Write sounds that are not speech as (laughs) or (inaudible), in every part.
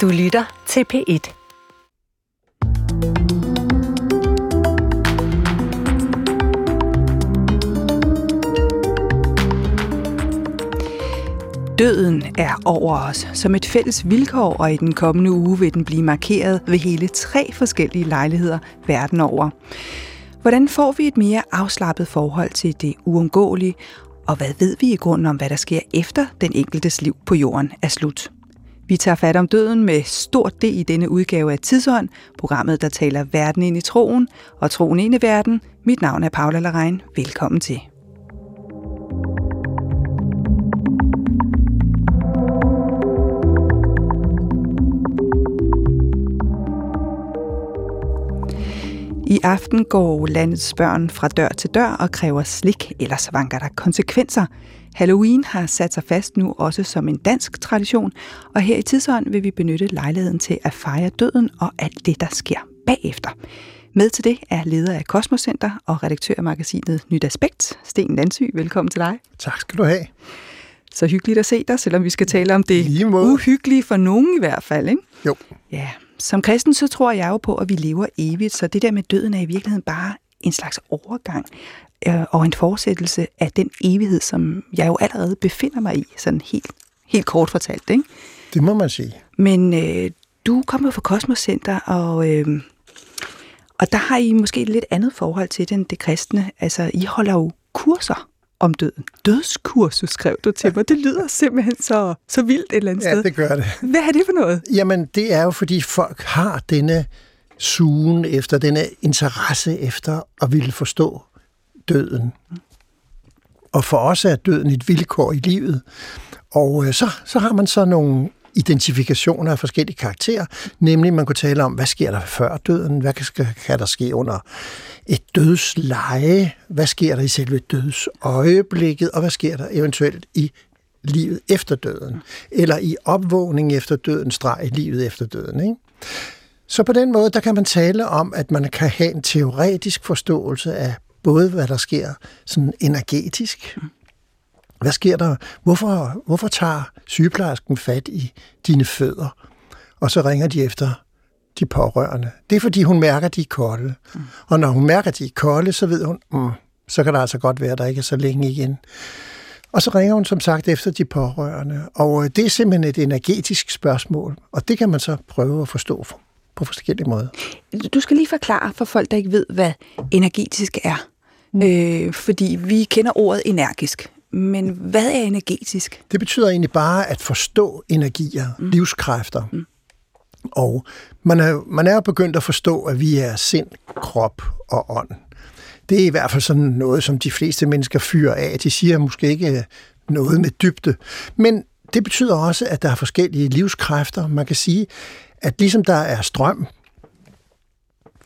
Du lytter til P1. Døden er over os som et fælles vilkår, og i den kommende uge vil den blive markeret ved hele tre forskellige lejligheder verden over. Hvordan får vi et mere afslappet forhold til det uundgåelige, og hvad ved vi i grunden om, hvad der sker efter den enkeltes liv på jorden er slut? Vi tager fat om døden med stort D i denne udgave af Tidsånd, programmet, der taler verden ind i troen og troen ind i verden. Mit navn er Paula Larein. Velkommen til. I aften går landets børn fra dør til dør og kræver slik, ellers vanker der konsekvenser. Halloween har sat sig fast nu også som en dansk tradition, og her i Tidsånd vil vi benytte lejligheden til at fejre døden og alt det, der sker bagefter. Med til det er leder af Kosmocenter og redaktør af magasinet Nyt Aspekt, Sten Landsy. Velkommen til dig. Tak skal du have. Så hyggeligt at se dig, selvom vi skal tale om det uhyggelige for nogen i hvert fald, ikke? Jo. Ja, som kristen, så tror jeg jo på, at vi lever evigt, så det der med døden er i virkeligheden bare en slags overgang øh, og en fortsættelse af den evighed, som jeg jo allerede befinder mig i, sådan helt, helt kort fortalt. Ikke? Det må man sige. Men øh, du kommer fra Kosmos Center, og, øh, og der har I måske et lidt andet forhold til det end det kristne. Altså, I holder jo kurser om døden. Dødskursus, skrev du til mig. Det lyder simpelthen så, så vildt et eller andet ja, sted. Ja, det gør det. Hvad er det for noget? Jamen, det er jo, fordi folk har denne sugen efter, denne interesse efter at ville forstå døden. Og for os er døden et vilkår i livet. Og øh, så, så har man så nogle identifikationer af forskellige karakterer, nemlig man kunne tale om, hvad sker der før døden, hvad kan, kan der ske under et dødsleje, hvad sker der i selve dødsøjeblikket, og hvad sker der eventuelt i livet efter døden, eller i opvågning efter døden, streg i livet efter døden. Ikke? Så på den måde, der kan man tale om, at man kan have en teoretisk forståelse af både, hvad der sker sådan energetisk, hvad sker der? Hvorfor, hvorfor tager sygeplejersken fat i dine fødder, og så ringer de efter de pårørende? Det er, fordi hun mærker, at de er kolde. Mm. Og når hun mærker, at de er kolde, så ved hun, mm, så kan der altså godt være, at der ikke er så længe igen. Og så ringer hun som sagt efter de pårørende. Og øh, det er simpelthen et energetisk spørgsmål, og det kan man så prøve at forstå på forskellige måder. Du skal lige forklare for folk, der ikke ved, hvad energetisk er. Mm. Øh, fordi vi kender ordet energisk. Men hvad er energetisk? Det betyder egentlig bare at forstå energier, mm. livskræfter. Mm. Og man er, man er jo begyndt at forstå, at vi er sind, krop og ånd. Det er i hvert fald sådan noget, som de fleste mennesker fyrer af. De siger måske ikke noget med dybde. Men det betyder også, at der er forskellige livskræfter. Man kan sige, at ligesom der er strøm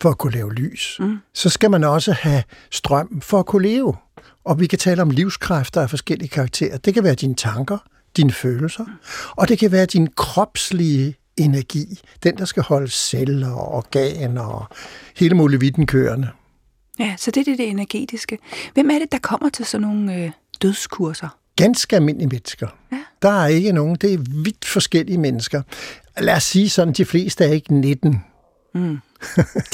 for at kunne lave lys, mm. så skal man også have strøm for at kunne leve. Og vi kan tale om livskræfter af forskellige karakterer. Det kan være dine tanker, dine følelser, og det kan være din kropslige energi, den der skal holde celler og organer og hele muligheden kørende. Ja, så det er det, det energetiske. Hvem er det, der kommer til sådan nogle øh, dødskurser? Ganske almindelige mennesker. Ja. Der er ikke nogen, det er vidt forskellige mennesker. Lad os sige sådan, de fleste er ikke 19. Mm.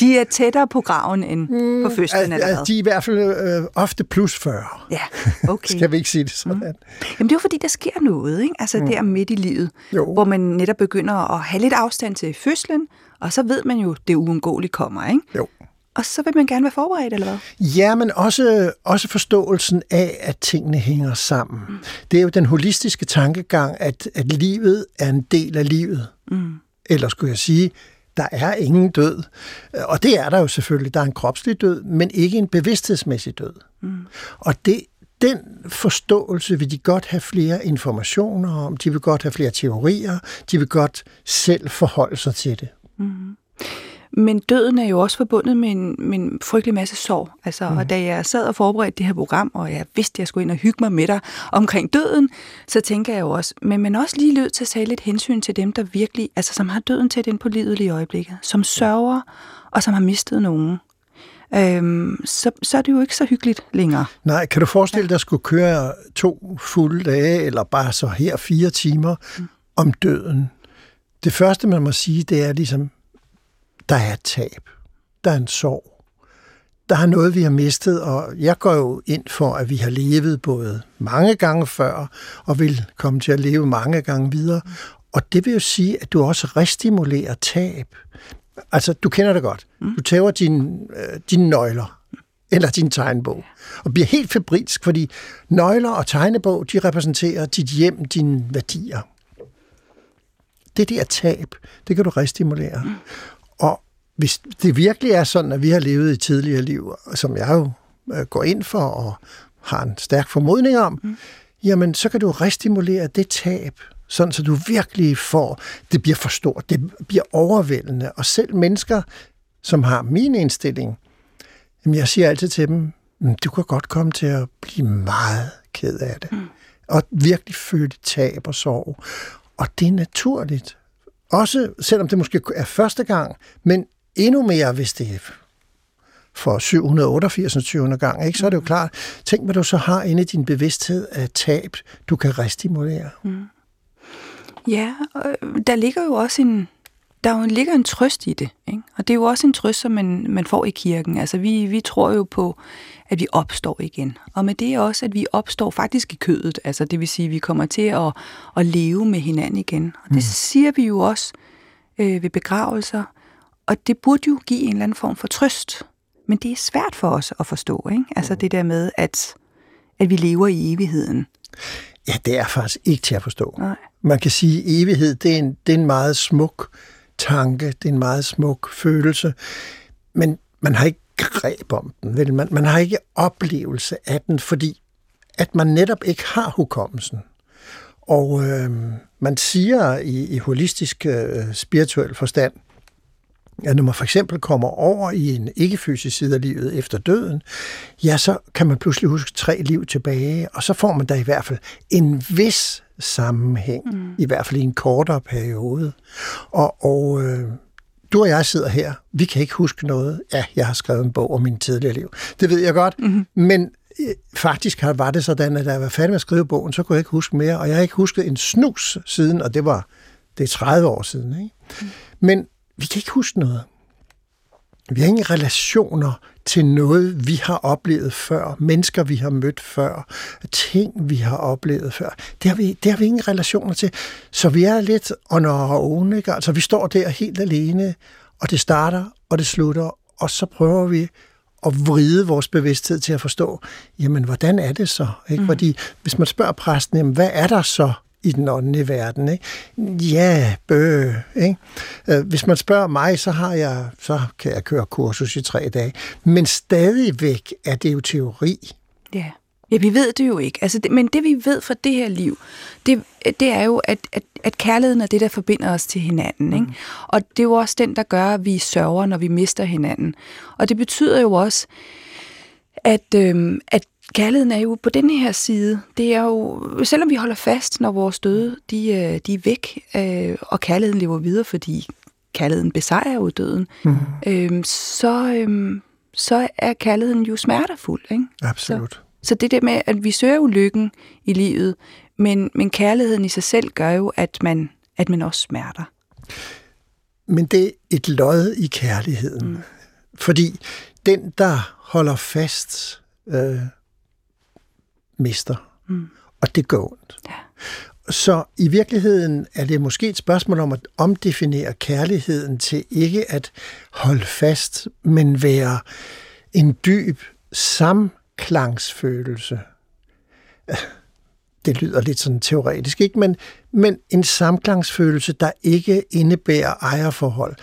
De er tættere på graven end mm, på fødslen, eller hvad? De er i hvert fald øh, ofte plus 40. Ja, (laughs) okay. Skal vi ikke sige det sådan? Mm. Jamen det er jo fordi, der sker noget, ikke? Altså mm. der midt i livet, jo. hvor man netop begynder at have lidt afstand til fødslen, og så ved man jo, det uundgåeligt kommer, ikke? Jo. Og så vil man gerne være forberedt, eller hvad? Ja, men også, også forståelsen af, at tingene hænger sammen. Mm. Det er jo den holistiske tankegang, at, at livet er en del af livet. Mm. Eller skulle jeg sige, der er ingen død. Og det er der jo selvfølgelig. Der er en kropslig død, men ikke en bevidsthedsmæssig død. Mm. Og det, den forståelse vil de godt have flere informationer om, de vil godt have flere teorier, de vil godt selv forholde sig til det. Mm. Men døden er jo også forbundet med en, med en frygtelig masse sorg. Altså, mm. Og da jeg sad og forberedte det her program, og jeg vidste, at jeg skulle ind og hygge mig med dig omkring døden, så tænker jeg jo også, men man også lige lød til at tage lidt hensyn til dem, der virkelig, altså som har døden tæt ind på livet lige i øjeblikket, som sørger, og som har mistet nogen. Øhm, så, så er det jo ikke så hyggeligt længere. Nej, kan du forestille dig at skulle køre to fulde dage, eller bare så her fire timer, mm. om døden? Det første, man må sige, det er ligesom, der er et tab. Der er en sorg. Der er noget, vi har mistet, og jeg går jo ind for, at vi har levet både mange gange før, og vil komme til at leve mange gange videre. Og det vil jo sige, at du også restimulerer tab. Altså, du kender det godt. Du tager dine, øh, dine nøgler, eller din tegnebog, og bliver helt febrilsk, fordi nøgler og tegnebog, de repræsenterer dit hjem, dine værdier. Det der tab, det kan du restimulere. Mm. Og hvis det virkelig er sådan, at vi har levet i tidligere liv, som jeg jo øh, går ind for og har en stærk formodning om, mm. jamen så kan du restimulere det tab, sådan så du virkelig får, det bliver for stort, det bliver overvældende, og selv mennesker, som har min indstilling, jamen jeg siger altid til dem, du kan godt komme til at blive meget ked af det, mm. og virkelig føle tab og sorg. Og det er naturligt. Også selvom det måske er første gang, men endnu mere, hvis det er for 788. 700 gang, ikke? så er det jo klart, tænk hvad du så har inde i din bevidsthed af tab, du kan restimulere. Mm. Ja, der ligger jo også en, der jo ligger en trøst i det, ikke? og det er jo også en trøst, som man, man får i kirken. Altså vi, vi tror jo på, at vi opstår igen. Og med det også, at vi opstår faktisk i kødet. Altså det vil sige, at vi kommer til at, at leve med hinanden igen. Og det mm. siger vi jo også øh, ved begravelser. Og det burde jo give en eller anden form for trøst. Men det er svært for os at forstå. Ikke? Altså mm. det der med, at, at vi lever i evigheden. Ja, det er faktisk ikke til at forstå. Nej. Man kan sige, at evighed, det er, en, det er en meget smuk tanke, det er en meget smuk følelse, men man har ikke greb om den. Vel? Man, man har ikke oplevelse af den, fordi at man netop ikke har hukommelsen. Og øh, man siger i, i holistisk øh, spirituel forstand, at når man for eksempel kommer over i en ikke-fysisk side af livet efter døden, ja, så kan man pludselig huske tre liv tilbage, og så får man da i hvert fald en vis sammenhæng, mm. i hvert fald i en kortere periode. Og, og øh, du og jeg sidder her, vi kan ikke huske noget. Ja, jeg har skrevet en bog om min tidligere liv. Det ved jeg godt, mm-hmm. men øh, faktisk var det sådan, at da jeg var færdig med at skrive bogen, så kunne jeg ikke huske mere, og jeg har ikke husket en snus siden, og det var det er 30 år siden. Ikke? Mm. Men vi kan ikke huske noget. Vi har ingen relationer til noget, vi har oplevet før, mennesker, vi har mødt før, ting, vi har oplevet før. Det har vi, det har vi ingen relationer til. Så vi er lidt our own, ikke? Altså, vi står der helt alene, og det starter, og det slutter, og så prøver vi at vride vores bevidsthed til at forstå, jamen, hvordan er det så? Ikke? Mm. Fordi hvis man spørger præsten, jamen, hvad er der så i den åndelige verden. Ikke? Ja, bø. Ikke? Øh, hvis man spørger mig, så, har jeg, så kan jeg køre kursus i tre dage. Men stadigvæk er det jo teori. Ja. Ja, vi ved det jo ikke. Altså, det, men det vi ved fra det her liv, det, det er jo, at, at, at kærligheden er det, der forbinder os til hinanden. Ikke? Mm. Og det er jo også den, der gør, at vi sørger, når vi mister hinanden. Og det betyder jo også, at, øhm, at kærligheden er jo på den her side. Det er jo, selvom vi holder fast, når vores døde, de, øh, de er væk, øh, og kærligheden lever videre, fordi kærligheden besejrer jo døden, mm. øh, så, øh, så er kærligheden jo smertefuld. Ikke? Absolut. Så, så det der med, at vi søger jo lykken i livet, men, men kærligheden i sig selv gør jo, at man, at man også smerter. Men det er et lod i kærligheden. Mm. Fordi den, der holder fast, øh, mister. Mm. Og det går ondt. Ja. Så i virkeligheden er det måske et spørgsmål om at omdefinere kærligheden til ikke at holde fast, men være en dyb samklangsfølelse. Det lyder lidt sådan teoretisk, ikke? Men, men en samklangsfølelse, der ikke indebærer ejerforhold.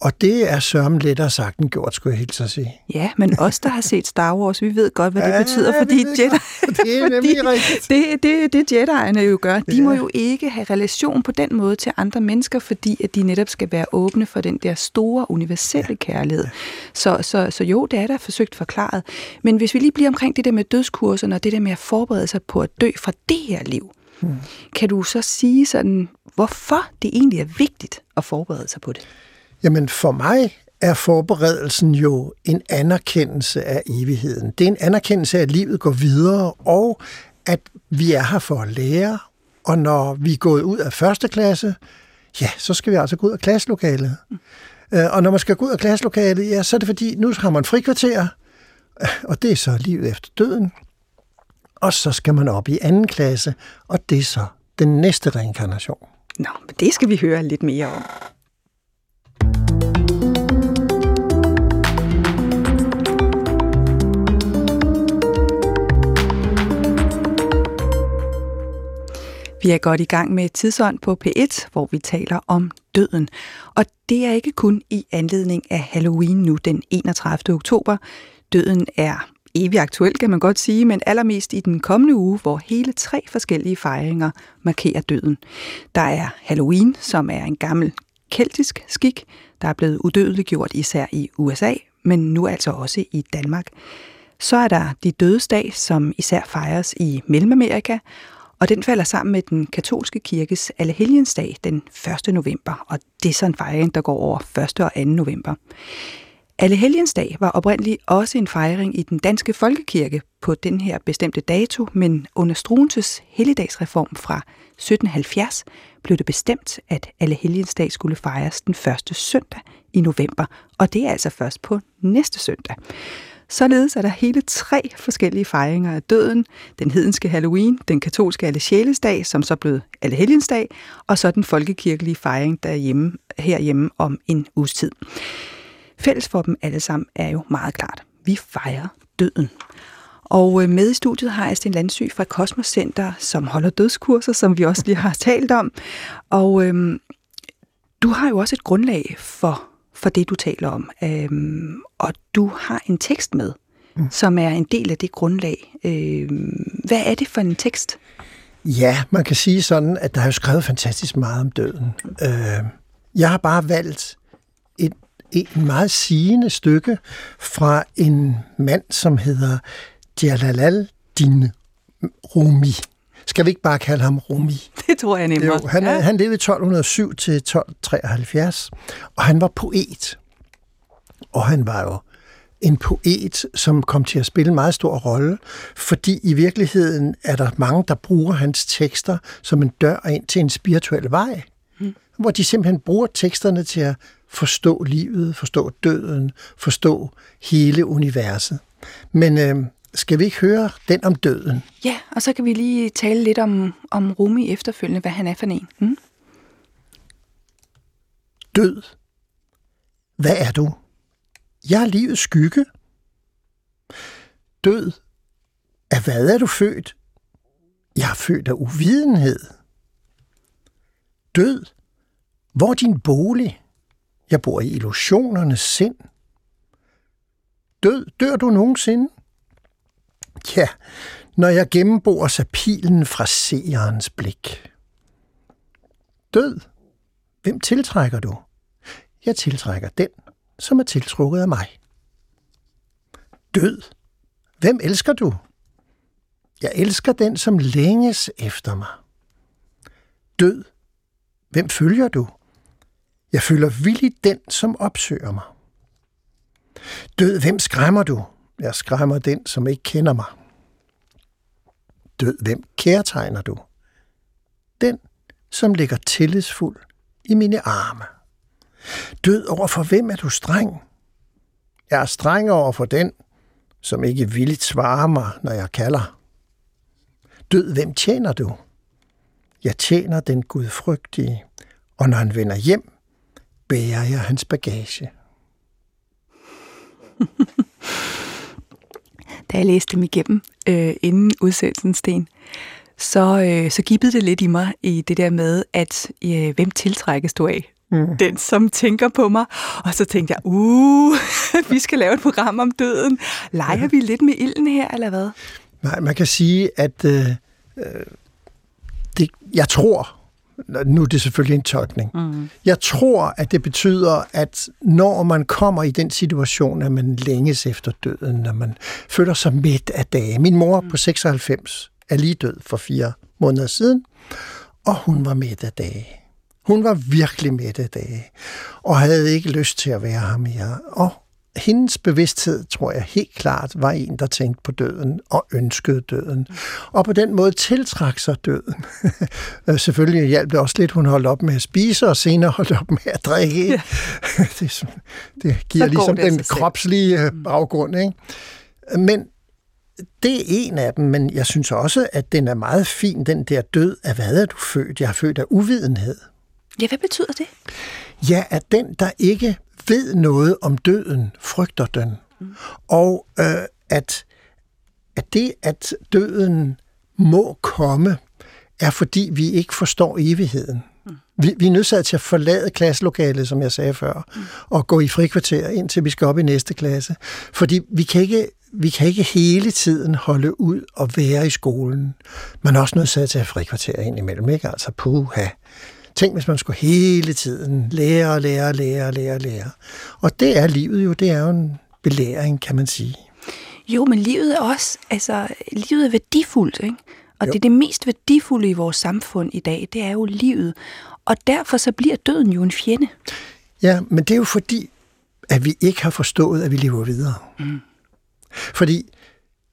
Og det er sørmen lettere sagt end gjort, skulle jeg helt så sige. Ja, men os, der har set Star Wars, vi ved godt, hvad det ja, betyder, fordi det Jedi... Det er (laughs) nemlig rigtigt. Det, det, det Jedi'erne jo gør. De ja. må jo ikke have relation på den måde til andre mennesker, fordi at de netop skal være åbne for den der store, universelle ja. kærlighed. Så, så, så jo, det er der forsøgt forklaret. Men hvis vi lige bliver omkring det der med dødskurserne, og det der med at forberede sig på at dø fra det her liv, hmm. kan du så sige sådan, hvorfor det egentlig er vigtigt at forberede sig på det? Jamen for mig er forberedelsen jo en anerkendelse af evigheden. Det er en anerkendelse af, at livet går videre, og at vi er her for at lære. Og når vi er gået ud af første klasse, ja, så skal vi altså gå ud af klasselokalet. Mm. Og når man skal gå ud af klasselokalet, ja, så er det fordi, nu har man frikvarter, og det er så livet efter døden. Og så skal man op i anden klasse, og det er så den næste reinkarnation. Nå, men det skal vi høre lidt mere om. Vi er godt i gang med Tidsånd på P1, hvor vi taler om døden. Og det er ikke kun i anledning af Halloween nu den 31. oktober. Døden er evig aktuel, kan man godt sige, men allermest i den kommende uge, hvor hele tre forskellige fejringer markerer døden. Der er Halloween, som er en gammel keltisk skik, der er blevet udødeliggjort især i USA, men nu altså også i Danmark. Så er der de dødesdag, som især fejres i Mellemamerika, og den falder sammen med den katolske kirkes Allehelgensdag den 1. november, og det er så en fejring, der går over 1. og 2. november. Allehelgensdag var oprindeligt også en fejring i den danske folkekirke på den her bestemte dato, men under Struenses helligdagsreform fra 1770 blev det bestemt, at Allehelgensdag skulle fejres den første søndag i november, og det er altså først på næste søndag. Således er der hele tre forskellige fejringer af døden. Den hedenske Halloween, den katolske Allesjælesdag, som så blev Allehelgensdag, og så den folkekirkelige fejring derhjemme, herhjemme om en uges tid. Fælles for dem alle sammen er jo meget klart. Vi fejrer døden. Og øh, med i studiet har jeg Sten Landsy fra Kosmos Center, som holder dødskurser, som vi også lige har talt om. Og øhm, du har jo også et grundlag for for det, du taler om. Øhm, og du har en tekst med, mm. som er en del af det grundlag. Øhm, hvad er det for en tekst? Ja, man kan sige sådan, at der er jo skrevet fantastisk meget om døden. Øh, jeg har bare valgt et, et meget sigende stykke fra en mand, som hedder Jalal Din Rumi. Skal vi ikke bare kalde ham Rumi? (laughs) Det tror jeg nemlig. Jo, han, ja. han levede 1207 til 1273, og han var poet. Og han var jo en poet, som kom til at spille en meget stor rolle, fordi i virkeligheden er der mange, der bruger hans tekster som en dør ind til en spirituel vej, mm. hvor de simpelthen bruger teksterne til at forstå livet, forstå døden, forstå hele universet. Men øh, skal vi ikke høre den om døden? Ja, og så kan vi lige tale lidt om, om Rumi efterfølgende, hvad han er for en. Mm? Død. Hvad er du? Jeg er livets skygge. Død. Af hvad er du født? Jeg er født af uvidenhed. Død. Hvor er din bolig? Jeg bor i illusionernes sind. Død, dør du nogensinde? Ja, når jeg gennemborer sig pilen fra seerens blik. Død. Hvem tiltrækker du? Jeg tiltrækker den, som er tiltrukket af mig. Død. Hvem elsker du? Jeg elsker den, som længes efter mig. Død. Hvem følger du? Jeg følger villigt den, som opsøger mig. Død, hvem skræmmer du? Jeg skræmmer den, som ikke kender mig. Død, hvem kærtegner du? Den, som ligger tillidsfuld i mine arme. Død over for hvem er du streng? Jeg er streng over for den, som ikke villigt svarer mig, når jeg kalder. Død, hvem tjener du? Jeg tjener den gudfrygtige, og når han vender hjem, bærer jeg hans bagage. (laughs) da jeg læste dem igennem øh, inden udsendelsen, Sten, så, øh, så gibbede det lidt i mig i det der med, at øh, hvem tiltrækkes du af? Mm. Den, som tænker på mig. Og så tænkte jeg, uh, (laughs) vi skal lave et program om døden. Leger ja. vi lidt med ilden her, eller hvad? Nej, man kan sige, at øh, øh det, jeg tror, nu er det selvfølgelig en tolkning. Mm. Jeg tror, at det betyder, at når man kommer i den situation, at man længes efter døden, når man føler sig midt af dage. Min mor mm. på 96 er lige død for fire måneder siden, og hun var midt af dage. Hun var virkelig midt af dage, og havde ikke lyst til at være her mere. Og hendes bevidsthed, tror jeg helt klart, var en, der tænkte på døden og ønskede døden. Og på den måde tiltrak sig døden. (laughs) Selvfølgelig hjalp det også lidt, hun holdt op med at spise, og senere holdt op med at drikke. Ja. (laughs) det, det giver ligesom det den kropslige øh, baggrund. Ikke? Men det er en af dem, men jeg synes også, at den er meget fin, den der død af, hvad er du født? Jeg er født af uvidenhed. Ja, hvad betyder det? Ja, at den, der ikke ved noget om døden, frygter den. Mm. Og øh, at, at det, at døden må komme, er fordi vi ikke forstår evigheden. Mm. Vi, vi er nødt til at forlade klasselokalet, som jeg sagde før, mm. og gå i frikvarter, indtil vi skal op i næste klasse. Fordi vi kan ikke vi kan ikke hele tiden holde ud og være i skolen. Man er også nødt til at tage frikvarter ind imellem, ikke? Altså, puha. Tænk, hvis man skulle hele tiden lære, lære, lære, lære, lære. Og det er livet jo, det er jo en belæring, kan man sige. Jo, men livet er også, altså, livet er værdifuldt, ikke? Og jo. det er det mest værdifulde i vores samfund i dag, det er jo livet. Og derfor så bliver døden jo en fjende. Ja, men det er jo fordi, at vi ikke har forstået, at vi lever videre. Mm. Fordi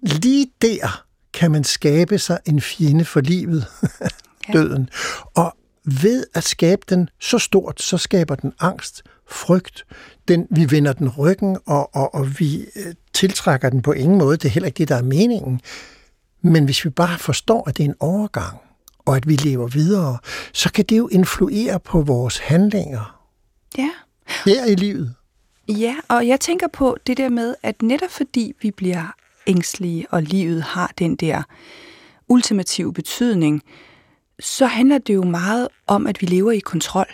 lige der kan man skabe sig en fjende for livet, (laughs) døden. Og ved at skabe den så stort, så skaber den angst, frygt. Den, vi vender den ryggen, og, og, og vi øh, tiltrækker den på ingen måde. Det er heller ikke det, der er meningen. Men hvis vi bare forstår, at det er en overgang, og at vi lever videre, så kan det jo influere på vores handlinger. Ja. Her i livet. Ja, og jeg tænker på det der med, at netop fordi vi bliver ængstlige, og livet har den der ultimative betydning, så handler det jo meget om, at vi lever i kontrol.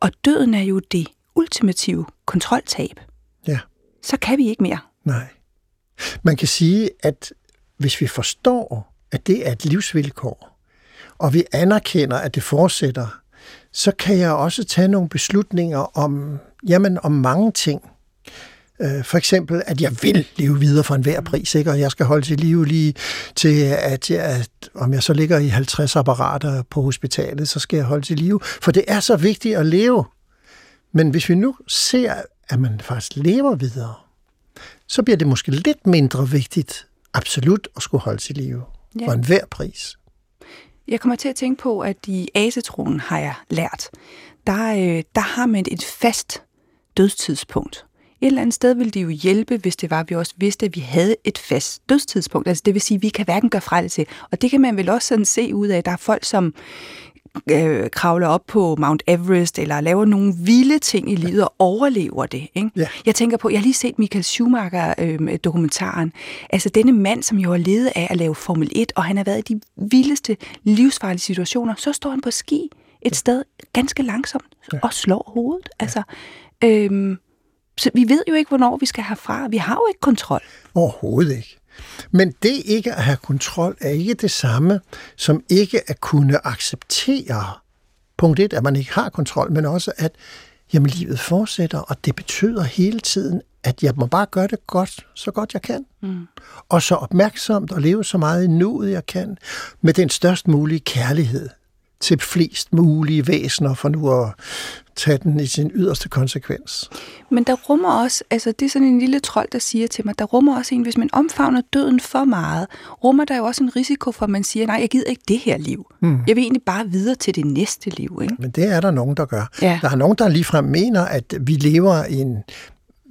Og døden er jo det ultimative kontroltab. Ja. Så kan vi ikke mere. Nej. Man kan sige, at hvis vi forstår, at det er et livsvilkår, og vi anerkender, at det fortsætter, så kan jeg også tage nogle beslutninger om, jamen, om mange ting. Øh, for eksempel, at jeg vil leve videre for enhver pris, ikke? og jeg skal holde til liv lige til, at, jeg, at om jeg så ligger i 50 apparater på hospitalet, så skal jeg holde til liv. For det er så vigtigt at leve. Men hvis vi nu ser, at man faktisk lever videre, så bliver det måske lidt mindre vigtigt absolut at skulle holde til live ja. for enhver pris. Jeg kommer til at tænke på, at i asetroen har jeg lært, der, øh, der har man et fast dødstidspunkt. Et eller andet sted ville det jo hjælpe, hvis det var, at vi også vidste, at vi havde et fast dødstidspunkt. Altså det vil sige, at vi kan hverken gøre fra det til. Og det kan man vel også sådan se ud af, at der er folk, som øh, kravler op på Mount Everest, eller laver nogle vilde ting i livet og overlever det. Ikke? Ja. Jeg tænker på, jeg har lige set Michael Schumacher-dokumentaren. Øh, altså denne mand, som jo har levet af at lave Formel 1, og han har været i de vildeste livsfarlige situationer, så står han på ski et sted ganske langsomt ja. og slår hovedet. Ja. Altså, øhm, så vi ved jo ikke, hvornår vi skal herfra. Vi har jo ikke kontrol. Overhovedet ikke. Men det ikke at have kontrol er ikke det samme som ikke at kunne acceptere, punkt et, at man ikke har kontrol, men også at jamen, livet fortsætter, og det betyder hele tiden, at jeg må bare gøre det godt, så godt jeg kan. Mm. Og så opmærksomt og leve så meget i nuet, jeg kan, med den størst mulige kærlighed til flest mulige væsener, for nu at tage den i sin yderste konsekvens. Men der rummer også, altså det er sådan en lille trold, der siger til mig, der rummer også en, hvis man omfavner døden for meget, rummer der jo også en risiko for, at man siger, nej, jeg gider ikke det her liv. Mm. Jeg vil egentlig bare videre til det næste liv. Ikke? Men det er der nogen, der gør. Ja. Der er nogen, der ligefrem mener, at vi lever i en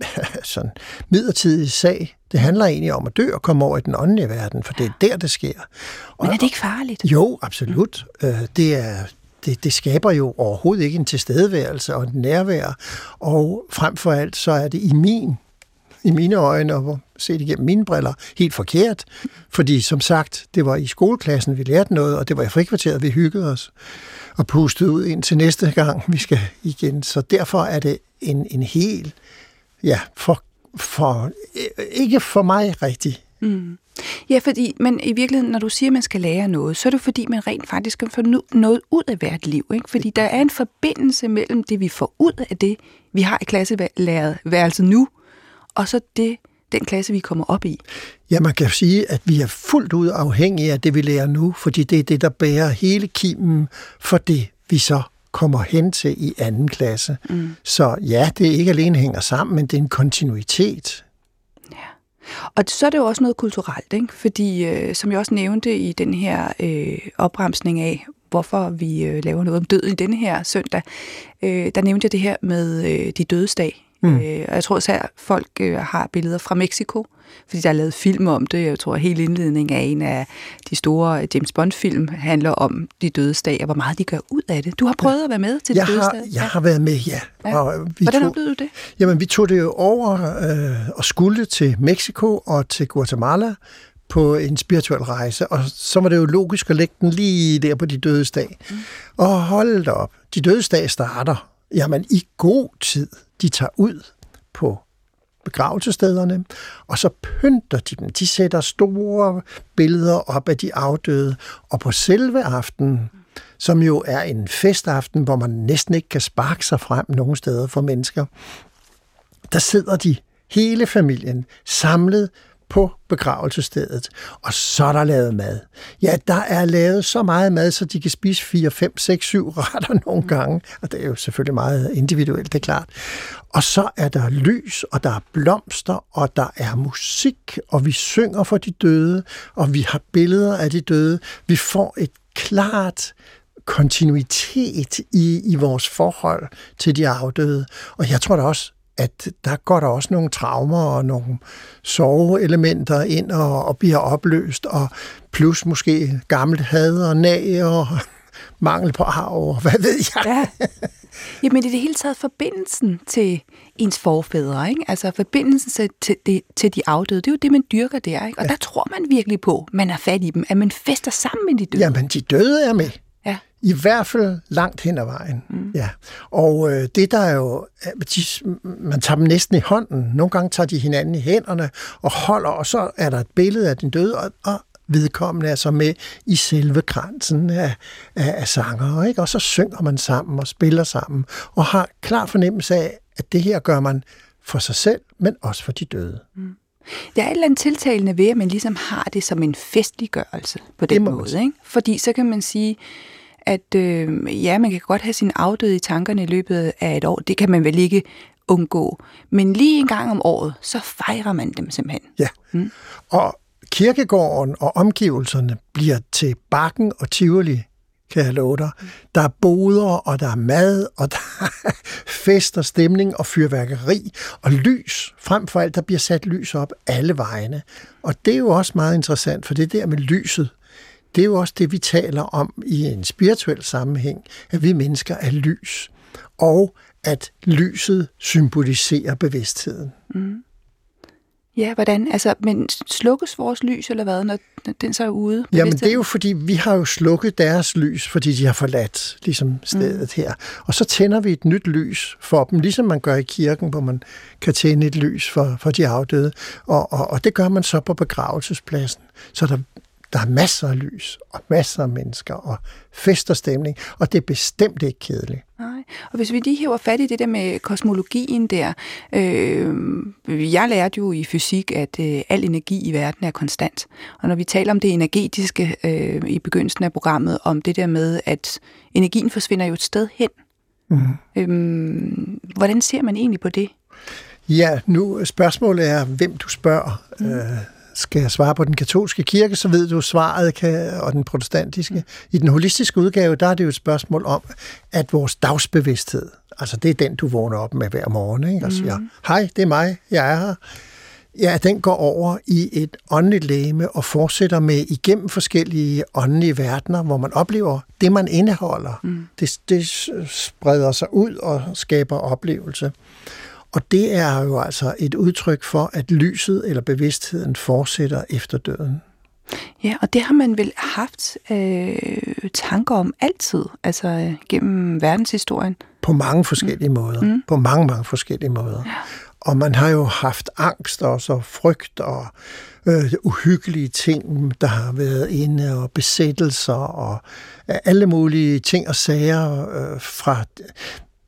(laughs) sådan midlertidig sag. Det handler egentlig om at dø og komme over i den åndelige verden, for det er der, det sker. Og, Men er det ikke farligt? Jo, absolut. Mm. Det, er, det, det skaber jo overhovedet ikke en tilstedeværelse og en nærvær, og frem for alt så er det i min i mine øjne, og set igennem mine briller, helt forkert. Fordi som sagt, det var i skoleklassen, vi lærte noget, og det var i frikvarteret, vi hyggede os og pustede ud ind til næste gang, vi skal igen. Så derfor er det en, en helt ja, for, for, ikke for mig rigtigt. Mm. Ja, fordi, men i virkeligheden, når du siger, at man skal lære noget, så er det fordi, man rent faktisk skal få noget ud af hvert liv. Ikke? Fordi der er en forbindelse mellem det, vi får ud af det, vi har i klasseværelset nu, og så det, den klasse, vi kommer op i. Ja, man kan sige, at vi er fuldt ud afhængige af det, vi lærer nu, fordi det er det, der bærer hele kimen for det, vi så kommer hen til i anden klasse. Mm. Så ja, det ikke alene hænger sammen, men det er en kontinuitet. Ja. Og så er det jo også noget kulturelt, ikke? fordi øh, som jeg også nævnte i den her øh, opremsning af, hvorfor vi øh, laver noget om døden i denne her søndag, øh, der nævnte jeg det her med øh, de dødsdag. Mm. Øh, og jeg tror at folk øh, har billeder fra Mexico, fordi der er lavet film om det. Jeg tror, at hele indledningen af en af de store James Bond-film handler om de dødsdag, og hvor meget de gør ud af det. Du har prøvet ja. at være med til jeg de dødsdag? Jeg ja. har været med, ja. ja. Og vi Hvordan tog, oplevede du det? Jamen, vi tog det jo over øh, og skulle til Mexico og til Guatemala på en spirituel rejse, og så var det jo logisk at lægge den lige der på de dødsdag. Mm. Og hold da op, de dødsdag starter, jamen i god tid, de tager ud på begravelsestederne, og så pynter de dem. De sætter store billeder op af de afdøde, og på selve aftenen, som jo er en festaften, hvor man næsten ikke kan sparke sig frem nogen steder for mennesker, der sidder de hele familien samlet på begravelsestedet, og så er der lavet mad. Ja, der er lavet så meget mad, så de kan spise 4, 5, 6, 7 retter (laughs) nogle gange, og det er jo selvfølgelig meget individuelt, det er klart. Og så er der lys, og der er blomster, og der er musik, og vi synger for de døde, og vi har billeder af de døde. Vi får et klart kontinuitet i, i vores forhold til de afdøde. Og jeg tror da også, at der går der også nogle traumer og nogle soveelementer ind og, og bliver opløst, og plus måske gammelt had og nag og (laughs) mangel på arv, og hvad ved jeg. Ja. (laughs) Jamen i det hele taget forbindelsen til ens forfædre, ikke? altså forbindelsen til, til, til de afdøde, det er jo det, man dyrker der, ikke? og ja. der tror man virkelig på, man er fat i dem, at man fester sammen med de døde. Jamen de døde er med. I hvert fald langt hen ad vejen. Mm. Ja. Og øh, det der er jo, de, man tager dem næsten i hånden. Nogle gange tager de hinanden i hænderne og holder, og så er der et billede af den døde, og, og vedkommende er så med i selve kransen af, af, af sanger. Ikke? Og så synger man sammen og spiller sammen, og har klar fornemmelse af, at det her gør man for sig selv, men også for de døde. Mm. Der er et eller andet tiltalende ved, at man ligesom har det som en festliggørelse på den måde. Ikke? Fordi så kan man sige, at øh, ja, man kan godt have sin afdøde i tankerne i løbet af et år. Det kan man vel ikke undgå. Men lige en gang om året, så fejrer man dem simpelthen. Ja, mm. og kirkegården og omgivelserne bliver til bakken og tivoli, kan jeg love dig. Der er boder, og der er mad, og der er (laughs) fest og stemning og fyrværkeri og lys. Frem for alt, der bliver sat lys op alle vejene. Og det er jo også meget interessant, for det der med lyset, det er jo også det, vi taler om i en spirituel sammenhæng, at vi mennesker er lys, og at lyset symboliserer bevidstheden. Mm. Ja, hvordan? Altså, men slukkes vores lys, eller hvad, når den så er ude? Jamen, det er jo fordi, vi har jo slukket deres lys, fordi de har forladt ligesom stedet mm. her. Og så tænder vi et nyt lys for dem, ligesom man gør i kirken, hvor man kan tænde et lys for, for de afdøde. Og, og, og det gør man så på begravelsespladsen. Så der der er masser af lys, og masser af mennesker, og fest og stemning, og det er bestemt ikke kedeligt. Nej, og hvis vi lige hæver fat i det der med kosmologien der, øh, jeg lærte jo i fysik, at øh, al energi i verden er konstant. Og når vi taler om det energetiske øh, i begyndelsen af programmet, om det der med, at energien forsvinder jo et sted hen. Mm. Øh, hvordan ser man egentlig på det? Ja, nu spørgsmålet er, hvem du spørger. Mm. Øh, skal jeg svare på den katolske kirke, så ved du svaret, kan, og den protestantiske. I den holistiske udgave, der er det jo et spørgsmål om, at vores dagsbevidsthed, altså det er den, du vågner op med hver morgen, ikke? og siger, mm. hej, det er mig, jeg er her. Ja, den går over i et åndeligt læme og fortsætter med igennem forskellige åndelige verdener, hvor man oplever det, man indeholder. Mm. Det, det spreder sig ud og skaber oplevelse. Og det er jo altså et udtryk for, at lyset eller bevidstheden fortsætter efter døden. Ja, og det har man vel haft øh, tanker om altid, altså øh, gennem verdenshistorien. På mange forskellige mm. måder. Mm. På mange, mange forskellige måder. Ja. Og man har jo haft angst og så frygt og øh, uhyggelige ting, der har været inde, og besættelser og øh, alle mulige ting og sager øh, fra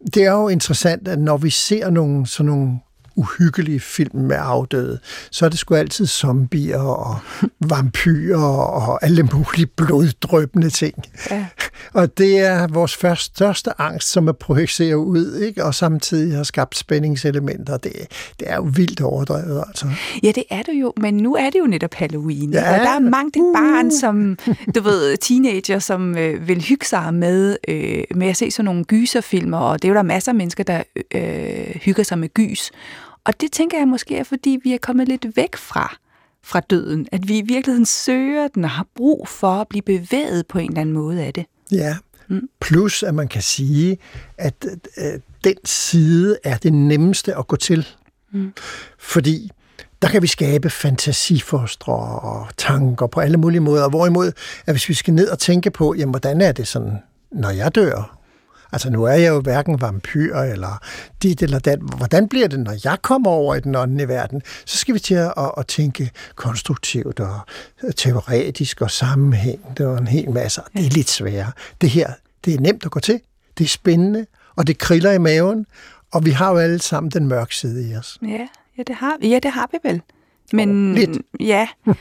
det er jo interessant, at når vi ser nogle, sådan nogle uhyggelige film med afdøde, så er det sgu altid zombier og (laughs) vampyrer og alle mulige bloddrøbende ting. Ja. (laughs) Og det er vores første, største angst, som er projiceret ud, ikke? og samtidig har skabt spændingselementer. Det, det er jo vildt overdrevet, altså. Ja, det er det jo, men nu er det jo netop Halloween. Ja. Og der er mange det uh. barn, som, du ved, teenager, som øh, vil hygge sig med, øh, med at se sådan nogle gyserfilmer, og det er jo der masser af mennesker, der øh, hygger sig med gys. Og det tænker jeg måske er, fordi vi er kommet lidt væk fra fra døden. At vi i virkeligheden søger den og har brug for at blive bevæget på en eller anden måde af det. Ja, mm. plus at man kan sige, at øh, den side er det nemmeste at gå til. Mm. Fordi der kan vi skabe fantasifostre og tanker på alle mulige måder. Hvorimod, at hvis vi skal ned og tænke på, jamen, hvordan er det sådan, når jeg dør? Altså nu er jeg jo hverken vampyr eller dit eller dat. Hvordan bliver det, når jeg kommer over i den åndelige verden? Så skal vi til at, at, at tænke konstruktivt og teoretisk og sammenhængende og en hel masse. Det er lidt sværere. Det her, det er nemt at gå til. Det er spændende, og det kriller i maven. Og vi har jo alle sammen den mørke side i os. Ja, ja, det, har, ja det har vi vel. Men oh, lidt. ja, (laughs)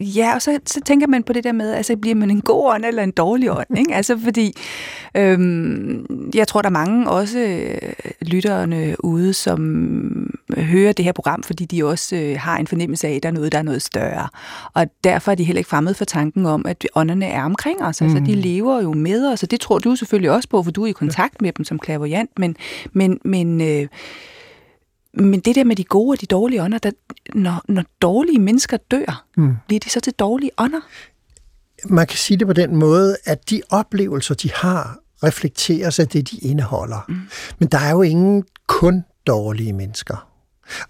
Ja, og så, så tænker man på det der med, altså bliver man en god ånd eller en dårlig ånd, ikke? Altså fordi, øhm, jeg tror, der er mange også øh, lytterne ude, som hører det her program, fordi de også øh, har en fornemmelse af, at der er noget, der er noget større. Og derfor er de heller ikke fremmed for tanken om, at ånderne er omkring os. Altså, mm. de lever jo med os, og det tror du selvfølgelig også på, for du er i kontakt med dem som klaverjant, men, men, men øh, men det der med de gode og de dårlige ånder, der, når, når dårlige mennesker dør, mm. bliver de så til dårlige ånder? Man kan sige det på den måde, at de oplevelser, de har, reflekterer sig det, de indeholder. Mm. Men der er jo ingen kun dårlige mennesker.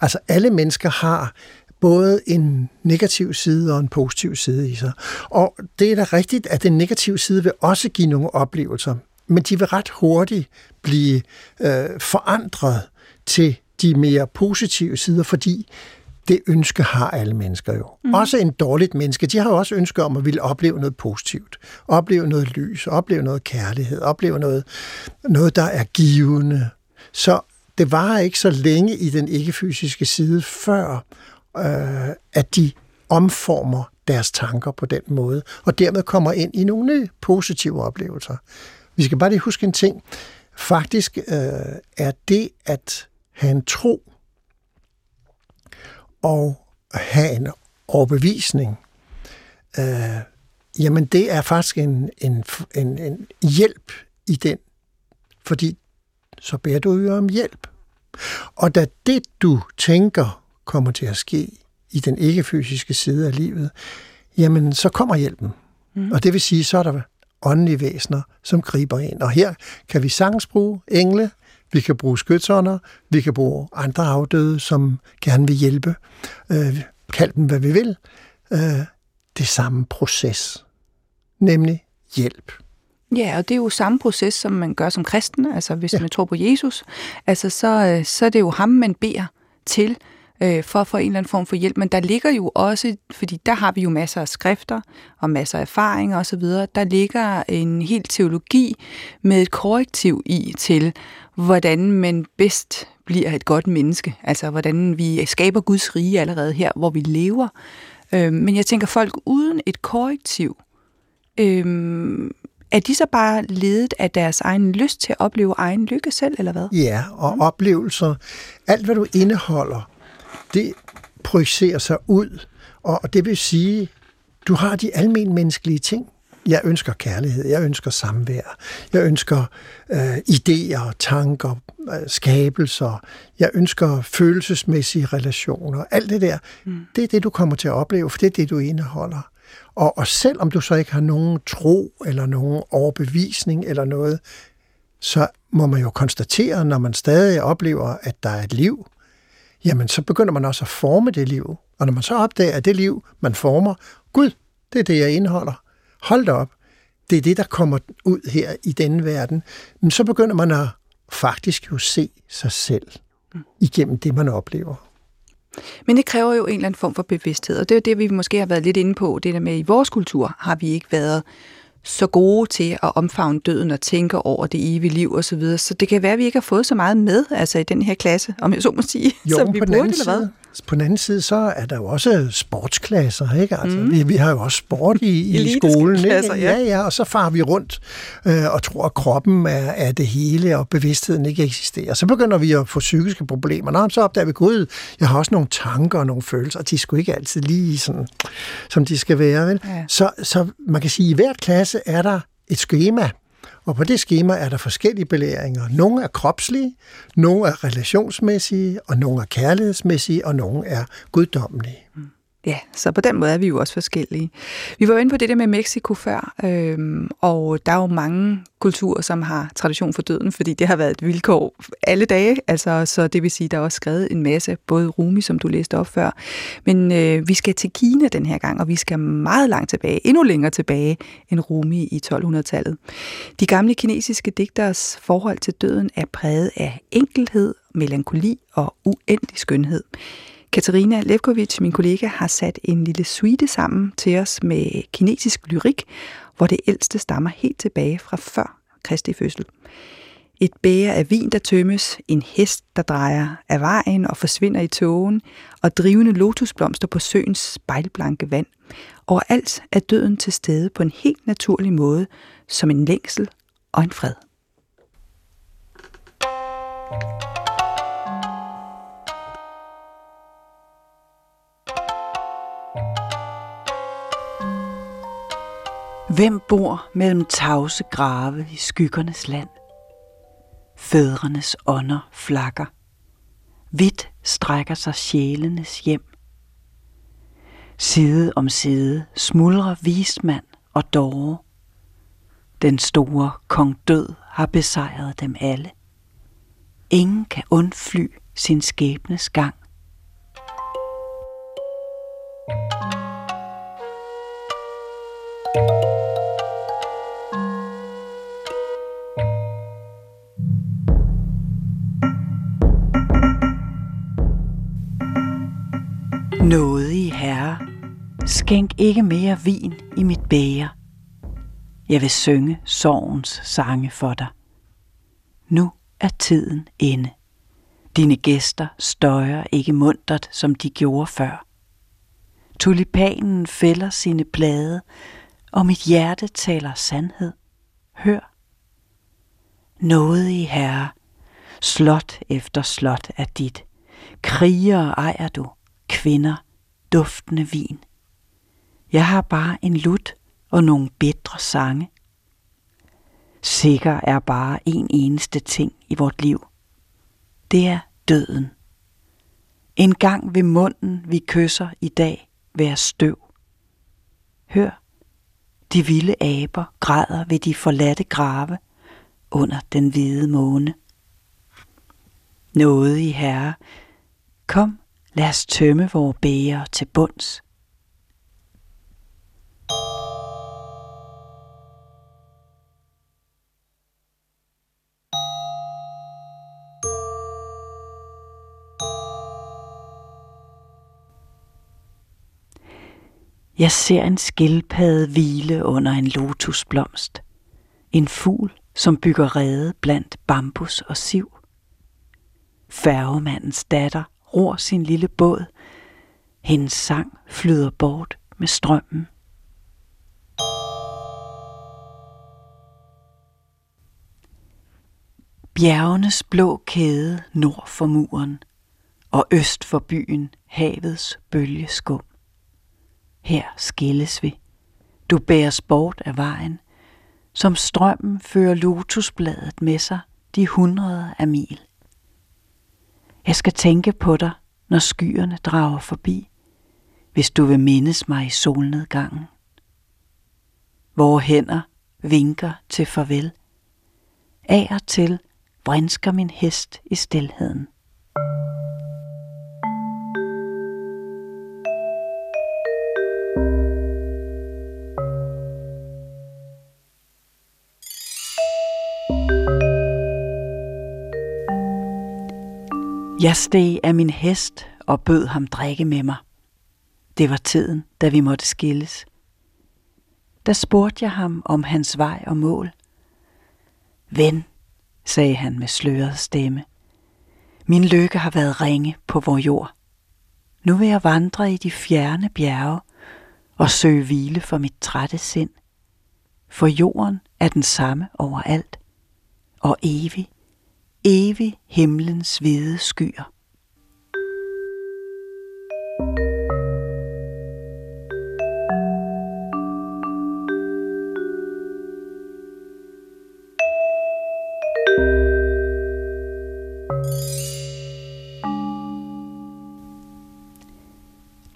Altså alle mennesker har både en negativ side og en positiv side i sig. Og det er da rigtigt, at den negative side vil også give nogle oplevelser, men de vil ret hurtigt blive øh, forandret til de mere positive sider, fordi det ønske har alle mennesker jo. Mm. Også en dårligt menneske, de har jo også ønske om at ville opleve noget positivt. Opleve noget lys, opleve noget kærlighed, opleve noget, noget der er givende. Så det var ikke så længe i den ikke-fysiske side, før øh, at de omformer deres tanker på den måde, og dermed kommer ind i nogle nye positive oplevelser. Vi skal bare lige huske en ting. Faktisk øh, er det at have en tro og have en overbevisning, øh, jamen det er faktisk en, en, en, en hjælp i den, fordi så beder du jo om hjælp. Og da det, du tænker, kommer til at ske i den ikke-fysiske side af livet, jamen så kommer hjælpen. Mm. Og det vil sige, så er der åndelige væsener, som griber ind. Og her kan vi sagtens bruge engle, vi kan bruge skytsånder, vi kan bruge andre afdøde, som gerne vil hjælpe. Øh, kald dem, hvad vi vil. Øh, det samme proces, nemlig hjælp. Ja, og det er jo samme proces, som man gør som kristen. Altså hvis ja. man tror på Jesus, altså så, øh, så er det jo ham, man beder til øh, for at få en eller anden form for hjælp. Men der ligger jo også, fordi der har vi jo masser af skrifter og masser af erfaringer osv., der ligger en hel teologi med et korrektiv i til, hvordan man bedst bliver et godt menneske. Altså hvordan vi skaber Guds rige allerede her, hvor vi lever. Øh, men jeg tænker, folk uden et korrektiv, øh, er de så bare ledet af deres egen lyst til at opleve egen lykke selv, eller hvad? Ja, og oplevelser, alt hvad du indeholder, det projicerer sig ud, og det vil sige, du har de almen menneskelige ting. Jeg ønsker kærlighed, jeg ønsker samvær, jeg ønsker øh, idéer, tanker, øh, skabelser, jeg ønsker følelsesmæssige relationer. Alt det der, mm. det er det, du kommer til at opleve, for det er det, du indeholder. Og, og selvom du så ikke har nogen tro, eller nogen overbevisning, eller noget, så må man jo konstatere, når man stadig oplever, at der er et liv, jamen så begynder man også at forme det liv. Og når man så opdager, at det liv, man former, gud, det er det, jeg indeholder. Hold da op. Det er det, der kommer ud her i denne verden. Men så begynder man at faktisk jo se sig selv igennem det, man oplever. Men det kræver jo en eller anden form for bevidsthed, og det er det, vi måske har været lidt inde på. Det der med, at i vores kultur har vi ikke været så gode til at omfavne døden og tænke over det evige liv osv. Så, videre. så det kan være, at vi ikke har fået så meget med altså i den her klasse, om jeg så må sige, jo, (laughs) som vi burde, eller hvad? På den anden side, så er der jo også sportsklasser, ikke? Altså, mm. vi, vi har jo også sport i, i skolen, ikke? Ja. ja, og så farer vi rundt øh, og tror, at kroppen er, er det hele, og bevidstheden ikke eksisterer. Så begynder vi at få psykiske problemer. Nå, så opdager vi, gud, jeg har også nogle tanker og nogle følelser, og de skulle ikke altid lige sådan, som de skal være, vel? Ja. Så, så man kan sige, at i hver klasse er der et schema, og på det schema er der forskellige belæringer. Nogle er kropslige, nogle er relationsmæssige, og nogle er kærlighedsmæssige, og nogle er guddommelige. Mm. Ja, så på den måde er vi jo også forskellige. Vi var jo inde på det der med Mexico før, øhm, og der er jo mange kulturer, som har tradition for døden, fordi det har været et vilkår alle dage, altså, så det vil sige, der er også skrevet en masse, både Rumi, som du læste op før, men øh, vi skal til Kina den her gang, og vi skal meget langt tilbage, endnu længere tilbage end Rumi i 1200-tallet. De gamle kinesiske digters forhold til døden er præget af enkelhed, melankoli og uendelig skønhed. Katarina Levkovic, min kollega, har sat en lille suite sammen til os med kinesisk lyrik, hvor det ældste stammer helt tilbage fra før Kristi fødsel. Et bære af vin, der tømmes, en hest, der drejer af vejen og forsvinder i tågen, og drivende lotusblomster på søens spejlblanke vand. Overalt er døden til stede på en helt naturlig måde, som en længsel og en fred. Hvem bor mellem tavse grave i skyggernes land? Fædrenes ånder flakker. Vidt strækker sig sjælenes hjem. Side om side smuldrer vismand og dårer. Den store kong død har besejret dem alle. Ingen kan undfly sin skæbnes gang. Nådige herre, skænk ikke mere vin i mit bæger. Jeg vil synge sorgens sange for dig. Nu er tiden inde. Dine gæster støjer ikke muntert, som de gjorde før. Tulipanen fælder sine blade, og mit hjerte taler sandhed. Hør. Nådige herre, slot efter slot er dit. Kriger ejer du, kvinder, duftende vin. Jeg har bare en lut og nogle bedre sange. Sikker er bare en eneste ting i vort liv. Det er døden. En gang ved munden vi kysser i dag være støv. Hør, de vilde aber græder ved de forladte grave under den hvide måne. Noget i herre, kom Lad os tømme vores bæger til bunds. Jeg ser en skildpadde hvile under en lotusblomst. En fugl, som bygger rede blandt bambus og siv. Færgemandens datter ror sin lille båd. Hendes sang flyder bort med strømmen. Bjergenes blå kæde nord for muren og øst for byen havets bølgeskum. Her skilles vi. Du bæres bort af vejen, som strømmen fører lotusbladet med sig de hundrede af mil. Jeg skal tænke på dig, når skyerne drager forbi, hvis du vil mindes mig i solnedgangen. Vore hænder vinker til farvel. Af og til vrinsker min hest i stilheden. Jeg steg af min hest og bød ham drikke med mig. Det var tiden, da vi måtte skilles. Da spurgte jeg ham om hans vej og mål. Ven, sagde han med sløret stemme, min lykke har været ringe på vor jord. Nu vil jeg vandre i de fjerne bjerge og søge hvile for mit trætte sind. For jorden er den samme overalt, og evig, evig himlens hvide skyer.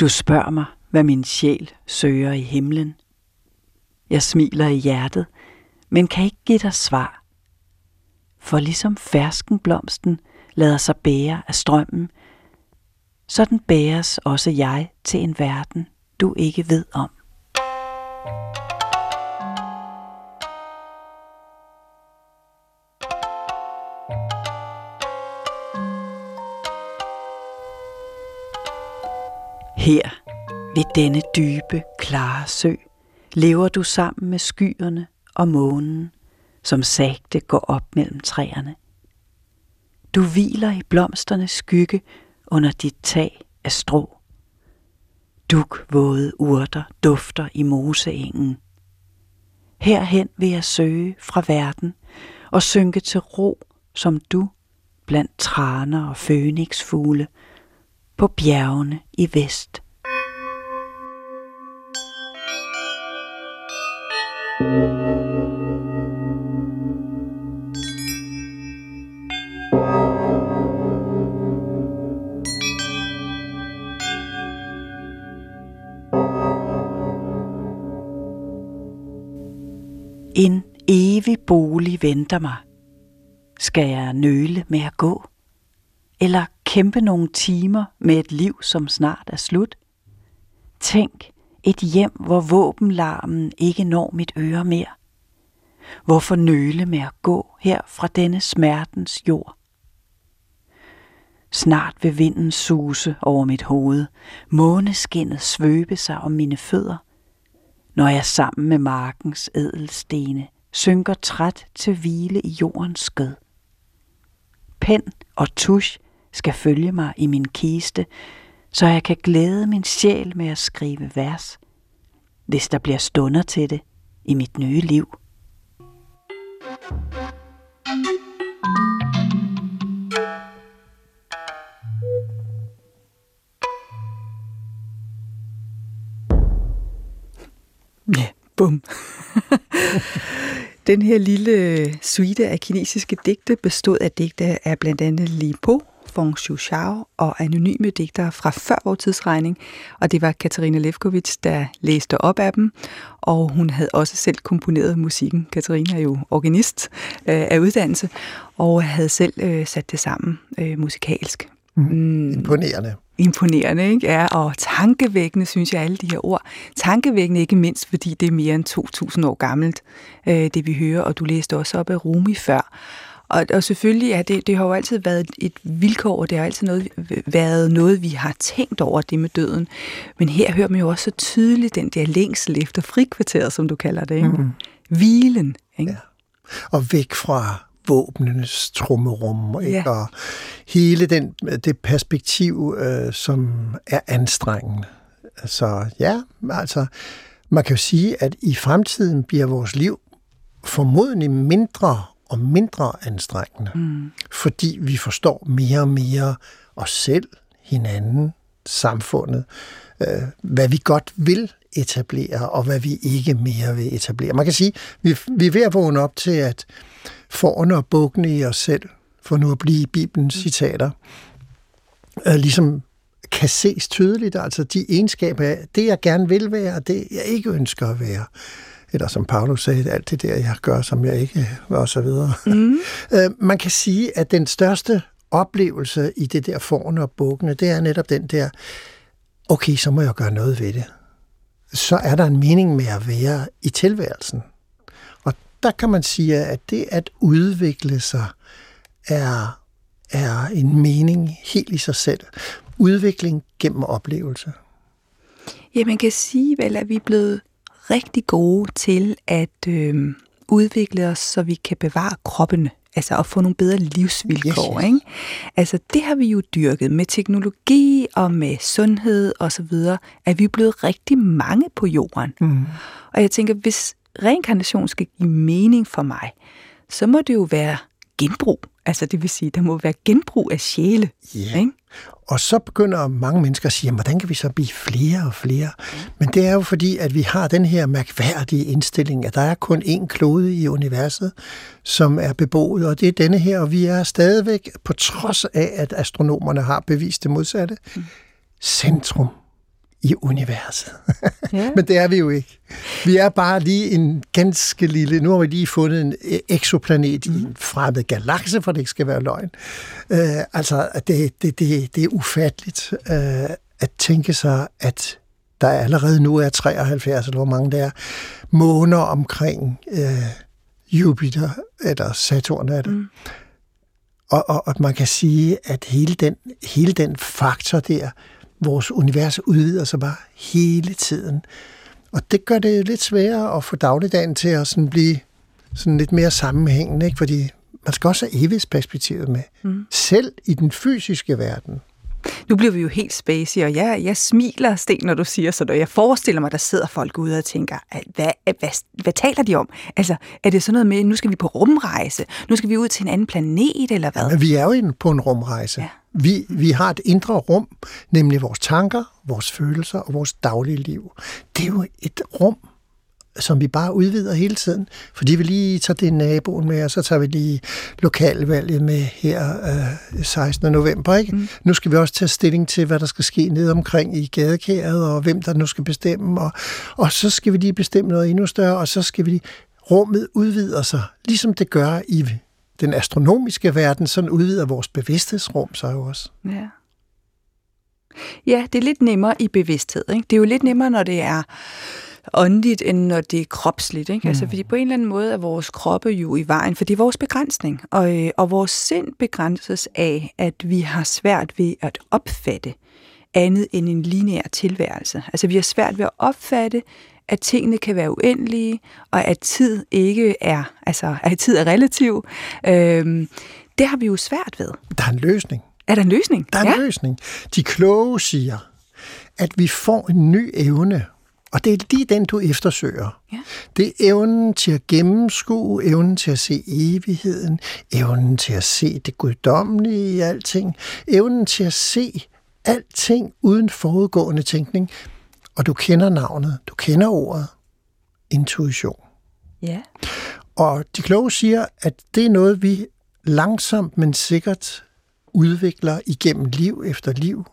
Du spørger mig, hvad min sjæl søger i himlen. Jeg smiler i hjertet, men kan ikke give dig svar. For ligesom ferskenblomsten lader sig bære af strømmen, sådan bæres også jeg til en verden, du ikke ved om. Her, ved denne dybe, klare sø, lever du sammen med skyerne og månen, som sagte går op mellem træerne. Du hviler i blomsternes skygge under dit tag af strå. Duk våde urter dufter i moseengen. Herhen vil jeg søge fra verden og synke til ro som du blandt traner og fønixfugle på bjergene i vest. En evig bolig venter mig. Skal jeg nøle med at gå? Eller kæmpe nogle timer med et liv, som snart er slut? Tænk, et hjem, hvor våbenlarmen ikke når mit øre mere. Hvorfor nøle med at gå her fra denne smertens jord? Snart vil vinden suse over mit hoved, måneskinnet svøbe sig om mine fødder, når jeg sammen med markens ædelstene synker træt til hvile i jordens skød. Pen og tusch skal følge mig i min kiste, så jeg kan glæde min sjæl med at skrive vers, hvis der bliver stunder til det i mit nye liv. Ja, bum. (laughs) Den her lille suite af kinesiske digte bestod af digte af blandt andet Li Po, Feng Xiao og anonyme digtere fra før vores tidsregning, og det var Katarina Levkovits, der læste op af dem, og hun havde også selv komponeret musikken. Katarina er jo organist øh, af uddannelse, og havde selv øh, sat det sammen øh, musikalsk. Mm. Imponerende. Imponerende, ikke? Ja, og tankevækkende, synes jeg, alle de her ord. Tankevækkende ikke mindst, fordi det er mere end 2.000 år gammelt, øh, det vi hører, og du læste også op af Rumi før. Og, og selvfølgelig er det, det har jo altid været et vilkår, og det har altid noget, været noget, vi har tænkt over, det med døden. Men her hører man jo også så tydeligt den der længsel efter frikvarteret, som du kalder det. Ikke? Mm. Hvilen. Ikke? Ja. Og væk fra våbnenes trummerum, ikke? Ja. og hele den, det perspektiv, øh, som er anstrengende. Så ja, altså, man kan jo sige, at i fremtiden bliver vores liv formodentlig mindre og mindre anstrengende, mm. fordi vi forstår mere og mere os selv, hinanden, samfundet, øh, hvad vi godt vil etablere, og hvad vi ikke mere vil etablere. Man kan sige, vi, vi er ved at vågne op til, at forne og bukkene i os selv, for nu at blive i Bibelens mm. citater, øh, ligesom kan ses tydeligt, altså de egenskaber, det jeg gerne vil være, og det jeg ikke ønsker at være eller som Paulus sagde, alt det der, jeg gør, som jeg ikke, og så videre. Mm. (laughs) Man kan sige, at den største oplevelse i det der forne og bukkene, det er netop den der, okay, så må jeg gøre noget ved det. Så er der en mening med at være i tilværelsen. Der kan man sige, at det at udvikle sig er, er en mening helt i sig selv. Udvikling gennem oplevelse. Ja, man kan sige vel, at vi er blevet rigtig gode til at øh, udvikle os, så vi kan bevare kroppen. altså at få nogle bedre livsvilkår. Yes, yes. Ikke? Altså det har vi jo dyrket med teknologi og med sundhed og så videre, at vi er blevet rigtig mange på jorden. Mm. Og jeg tænker, hvis reinkarnation skal give mening for mig, så må det jo være genbrug. Altså det vil sige, der må være genbrug af sjæle. Ja. Ikke? Og så begynder mange mennesker at sige, jamen, hvordan kan vi så blive flere og flere? Men det er jo fordi, at vi har den her mærkværdige indstilling, at der er kun én klode i universet, som er beboet, og det er denne her, og vi er stadigvæk, på trods af, at astronomerne har bevist det modsatte, centrum i universet. (laughs) Ja. Men det er vi jo ikke. Vi er bare lige en ganske lille... Nu har vi lige fundet en eksoplanet i en fremmed galakse, for det ikke skal være løgn. Uh, altså, det, det, det, det er ufatteligt uh, at tænke sig, at der allerede nu er 73, eller hvor mange det er, måner omkring uh, Jupiter, eller Saturn er det. Mm. Og, og, og man kan sige, at hele den, hele den faktor der, vores univers udvider sig bare hele tiden. Og det gør det lidt sværere at få dagligdagen til at sådan blive sådan lidt mere sammenhængende, ikke? fordi man skal også have evighedsperspektivet med. Mm. Selv i den fysiske verden. Nu bliver vi jo helt spacey, og jeg, jeg smiler, Sten, når du siger sådan, og jeg forestiller mig, der sidder folk ude og tænker, hvad, hvad, hvad taler de om? Altså, er det sådan noget med, nu skal vi på rumrejse, nu skal vi ud til en anden planet, eller hvad? Vi er jo på en rumrejse. Ja. Vi, vi har et indre rum, nemlig vores tanker, vores følelser og vores daglige liv. Det er jo et rum, som vi bare udvider hele tiden, fordi vi lige tager det naboen med, og så tager vi lige lokalvalget med her øh, 16. november. Ikke? Mm. Nu skal vi også tage stilling til, hvad der skal ske ned omkring i gadekæret, og hvem der nu skal bestemme, og, og så skal vi lige bestemme noget endnu større, og så skal vi lige... Rummet udvider sig, ligesom det gør i den astronomiske verden, sådan udvider vores bevidsthedsrum sig jo også. Ja. Ja, det er lidt nemmere i bevidsthed. Ikke? Det er jo lidt nemmere, når det er åndeligt, end når det er kropsligt. Ikke? Altså, mm. Altså, fordi på en eller anden måde er vores kroppe jo i vejen, for det er vores begrænsning. Og, øh, og vores sind begrænses af, at vi har svært ved at opfatte andet end en lineær tilværelse. Altså, vi har svært ved at opfatte, at tingene kan være uendelige, og at tid ikke er, altså, at tid er relativ. Øhm, det har vi jo svært ved. Der er en løsning. Er der en løsning? Der er en ja. løsning. De kloge siger, at vi får en ny evne, og det er lige den, du eftersøger. Ja. Det er evnen til at gennemskue, evnen til at se evigheden, evnen til at se det guddommelige i alting, evnen til at se alting uden forudgående tænkning. Og du kender navnet, du kender ordet, intuition. Ja. Og de kloge siger, at det er noget, vi langsomt, men sikkert udvikler igennem liv efter liv,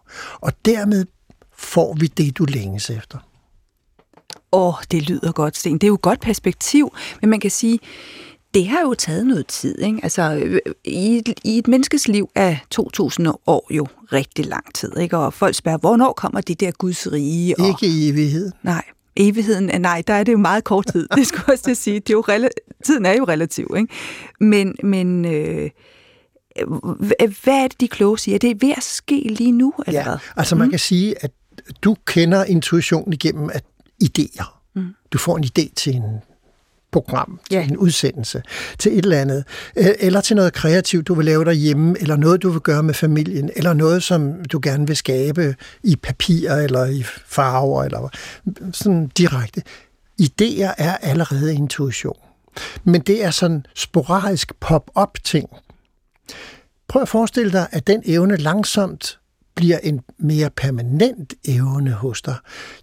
og dermed får vi det, du længes efter. Åh, det lyder godt, Sten. Det er jo et godt perspektiv, men man kan sige, det har jo taget noget tid. Ikke? Altså, i, et, I et menneskes liv er 2000 år jo rigtig lang tid. Ikke? Og folk spørger, hvornår kommer det der Guds rige? Og... Ikke i evighed. Nej, evigheden er nej, der er det jo meget kort tid. (laughs) Det skulle også sige. Det er jo rela- tiden er jo relativ. Ikke? Men, men øh, hvad er det, de kloge siger? Det er ved at ske lige nu, eller ja, hvad? altså man mm. kan sige, at du kender intuition igennem at idéer. Mm. Du får en idé til en program, til ja. en udsendelse, til et eller andet, eller til noget kreativt, du vil lave derhjemme, eller noget, du vil gøre med familien, eller noget, som du gerne vil skabe i papir, eller i farver, eller sådan direkte. Idéer er allerede intuition. Men det er sådan sporadisk pop-up ting. Prøv at forestille dig, at den evne langsomt bliver en mere permanent evne hos dig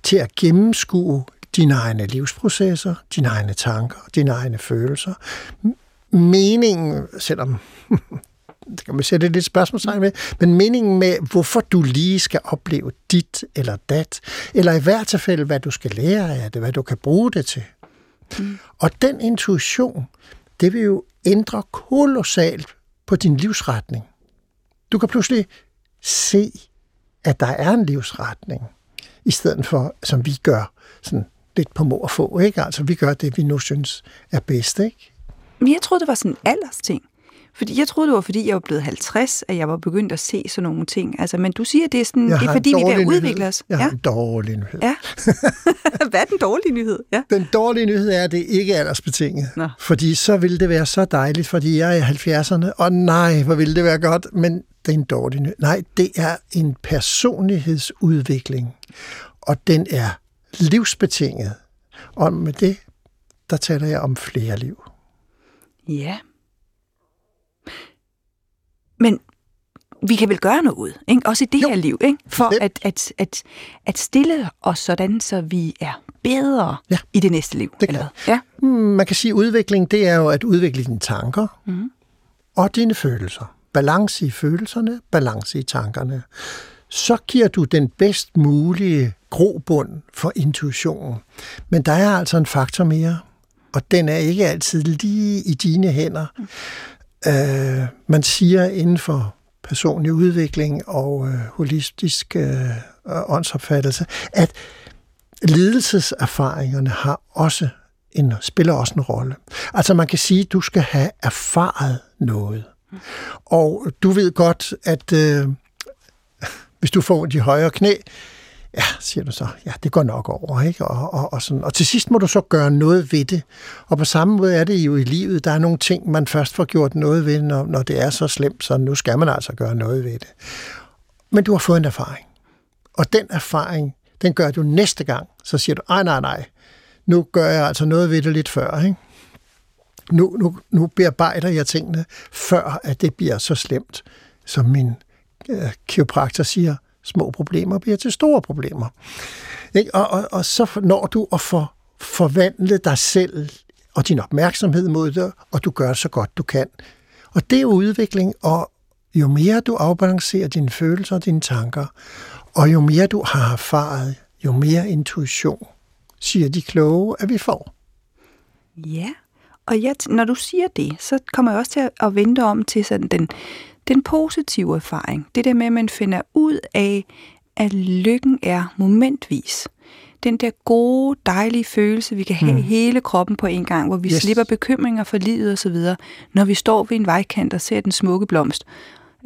til at gennemskue dine egne livsprocesser, dine egne tanker, dine egne følelser. Meningen, selvom (laughs) det kan man sætte lidt spørgsmålstegn med, men meningen med, hvorfor du lige skal opleve dit eller dat, eller i hvert tilfælde, hvad du skal lære af det, hvad du kan bruge det til. Mm. Og den intuition, det vil jo ændre kolossalt på din livsretning. Du kan pludselig se, at der er en livsretning, i stedet for, som vi gør, sådan lidt på må og få, ikke? Altså, vi gør det, vi nu synes er bedst, ikke? Men jeg troede, det var sådan en alders ting. Fordi jeg troede, det var, fordi jeg var blevet 50, at jeg var begyndt at se sådan nogle ting. Altså, men du siger, det er, sådan, Jeg det er har fordi, vi er ved at udvikle os. Jeg har Ja. en dårlig nyhed. ja. (laughs) Hvad er den dårlige nyhed? Ja. Den dårlige nyhed er, at det ikke er aldersbetinget. Nå. Fordi så ville det være så dejligt, fordi jeg er i 70'erne, og nej, hvor ville det være godt, men det er en dårlig nyhed. Nej, det er en personlighedsudvikling, og den er livsbetinget. Og med det, der taler jeg om flere liv. Ja. Men vi kan vel gøre noget, ikke? også i det Jo. her liv, ikke? for at, at, at, at stille os sådan, så vi er bedre Ja. i det næste liv. Det eller? Ja. Hmm, Man kan sige, at udvikling, det er jo at udvikle dine tanker Mhm. og dine følelser. Balance i følelserne, balance i tankerne. Så giver du den bedst mulige grobund for intuitionen. Men der er altså en faktor mere, og den er ikke altid lige i dine hænder. Øh, man siger inden for personlig udvikling og øh, holistisk øh, åndsopfattelse, at lidelseserfaringerne har også en, spiller også en rolle. Altså man kan sige, at du skal have erfaret noget. Og du ved godt, at øh, hvis du får de højre knæ, ja, siger du så, ja, det går nok over, ikke? Og, og, og, sådan. og til sidst må du så gøre noget ved det. Og på samme måde er det jo i livet. Der er nogle ting, man først får gjort noget ved, når, når det er så slemt, så nu skal man altså gøre noget ved det. Men du har fået en erfaring. Og den erfaring, den gør du næste gang. Så siger du, nej, nej, nej, nu gør jeg altså noget ved det lidt før, ikke? Nu, nu, nu bearbejder jeg tingene, før at det bliver så slemt, som min øh, kiropraktor siger, små problemer bliver til store problemer. Ikke? Og, og, og så når du at for, forvandle dig selv og din opmærksomhed mod det, og du gør det så godt du kan. Og det er jo udvikling, og jo mere du afbalancerer dine følelser og dine tanker, og jo mere du har erfaret, jo mere intuition, siger de kloge, at vi får. Ja, og jeg, når du siger det, så kommer jeg også til at, at vente om til sådan den, den positive erfaring. Det der med, at man finder ud af, at lykken er momentvis. Den der gode, dejlige følelse, vi kan have mm. hele kroppen på en gang, hvor vi Yes. slipper bekymringer for livet og så videre, når vi står ved en vejkant og ser den smukke blomst,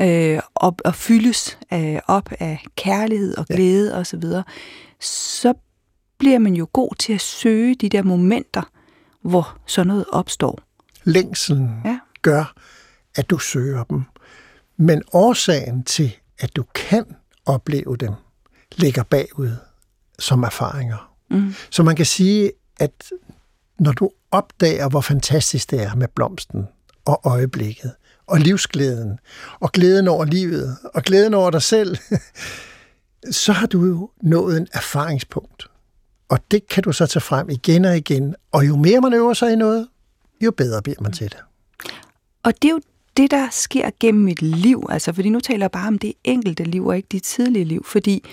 øh, og, og fyldes øh, op af kærlighed og glæde og så videre, så bliver man jo god til at søge de der momenter, hvor sådan noget opstår. Længselen Ja. gør, at du søger dem. Men årsagen til, at du kan opleve dem, ligger bagud som erfaringer. Mm. Så man kan sige, at når du opdager, hvor fantastisk det er med blomsten og øjeblikket, og livsglæden, og glæden over livet, og glæden over dig selv, (laughs) så har du jo nået en erfaringspunkt. Og det kan du så tage frem igen og igen. Og jo mere man øver sig i noget, jo bedre bliver man til det. Og det er jo det, der sker gennem et liv. Altså, fordi nu taler jeg bare om det enkelte liv, og ikke dit tidlige liv. Fordi,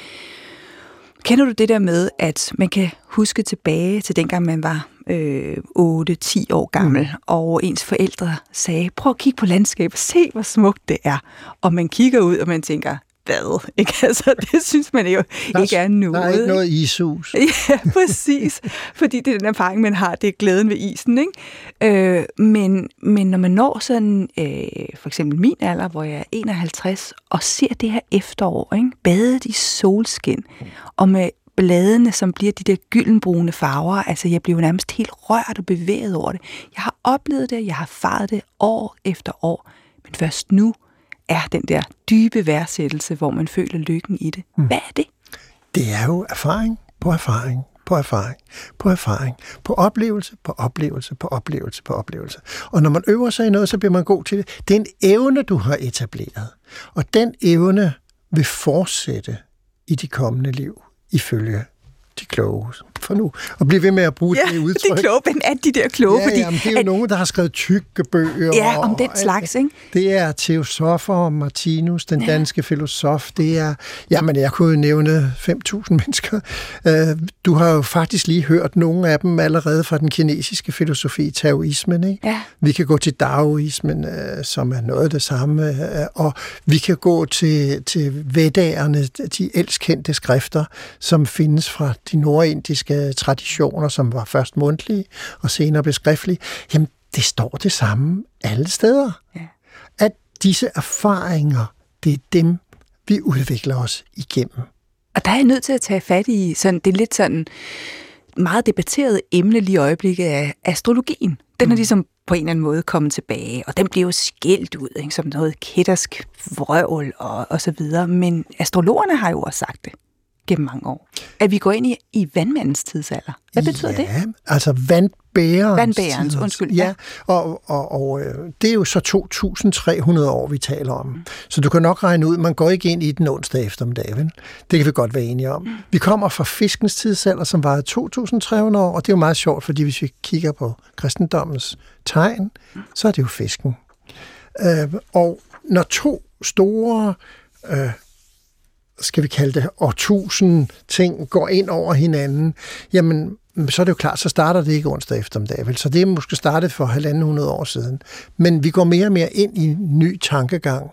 kender du det der med, at man kan huske tilbage til dengang, man var øh, 8-10 år gammel, mm. og ens forældre sagde, prøv at kigge på landskabet, se hvor smukt det er. Og man kigger ud, og man tænker, hvad? (laughs) Ikke? Altså, det synes man jo Der ikke er noget. Der er ikke noget ishus. (laughs) Ja, præcis. Fordi det er den erfaring, man har, det er glæden ved isen. Ikke? Øh, men, men når man når sådan, øh, for eksempel min alder, hvor jeg er 51, og ser det her efterår, ikke? badet i solskin, og med bladene, som bliver de der gyldenbrune farver, altså jeg bliver nærmest helt rørt og bevæget over det. Jeg har oplevet det, jeg har erfaret det år efter år, men først nu er den der dybe værdsættelse, hvor man føler lykken i det. Hvad er det? Det er jo erfaring på erfaring på erfaring på erfaring, på oplevelse på oplevelse på oplevelse på oplevelse. Og når man øver sig i noget, så bliver man god til det. Det er en evne, du har etableret. Og den evne vil fortsætte i de kommende liv, ifølge de kloge. For nu at blive ved med at bruge Ja, det udtryk. det er kloge, men er de der kloge? Ja, fordi, jamen, det er jo at, nogen, der har skrevet tykke bøger. Ja, om den slags, ikke? Det er Theosopher og Martinus, den danske filosof. Det er, jamen jeg kunne jo nævne 5.000 (laughs) mennesker. Øh, Du har jo faktisk lige hørt nogle af dem allerede fra den kinesiske filosofi, taoismen. Ikke? Ja. Vi kan gå til daoismen, øh, som er noget af det samme, øh, og vi kan gå til, til veddagerne, de elskendte skrifter, som findes fra de nordindiske traditioner, som var først mundtlige og senere blev skriftlige. Jamen, det står det samme alle steder. Ja. disse erfaringer, det er dem, vi udvikler os igennem. Og der er jeg nødt til at tage fat i, sådan, det er lidt sådan meget debatteret emne lige i øjeblikket af astrologien. Den er ligesom på en eller anden måde kommet tilbage, og den bliver jo skældt ud ikke, som noget kættersk vrøvl og, og så videre. Men astrologerne har jo også sagt det gennem mange år. At vi går ind i, i vandmandens tidsalder. Hvad betyder ja, det? altså vandbærens. Vandbærens, tid. undskyld. Ja, og, og, og øh, det er jo så 2.300 år, vi taler om. Mm. Så du kan nok regne ud, man går ikke ind i den onsdag eftermiddag, vel? Det kan vi godt være enige om. Mm. Vi kommer fra fiskens tidsalder, som var 2.300 år, og det er jo meget sjovt, fordi hvis vi kigger på kristendommens tegn, mm. så er det jo fisken. Øh, og når to store øh, skal vi kalde det, årtusind ting går ind over hinanden, jamen, så er det jo klart, så starter det ikke onsdag eftermiddag, vel? Så det er måske startet for halvanden hundrede år siden. Men vi går mere og mere ind i en ny tankegang.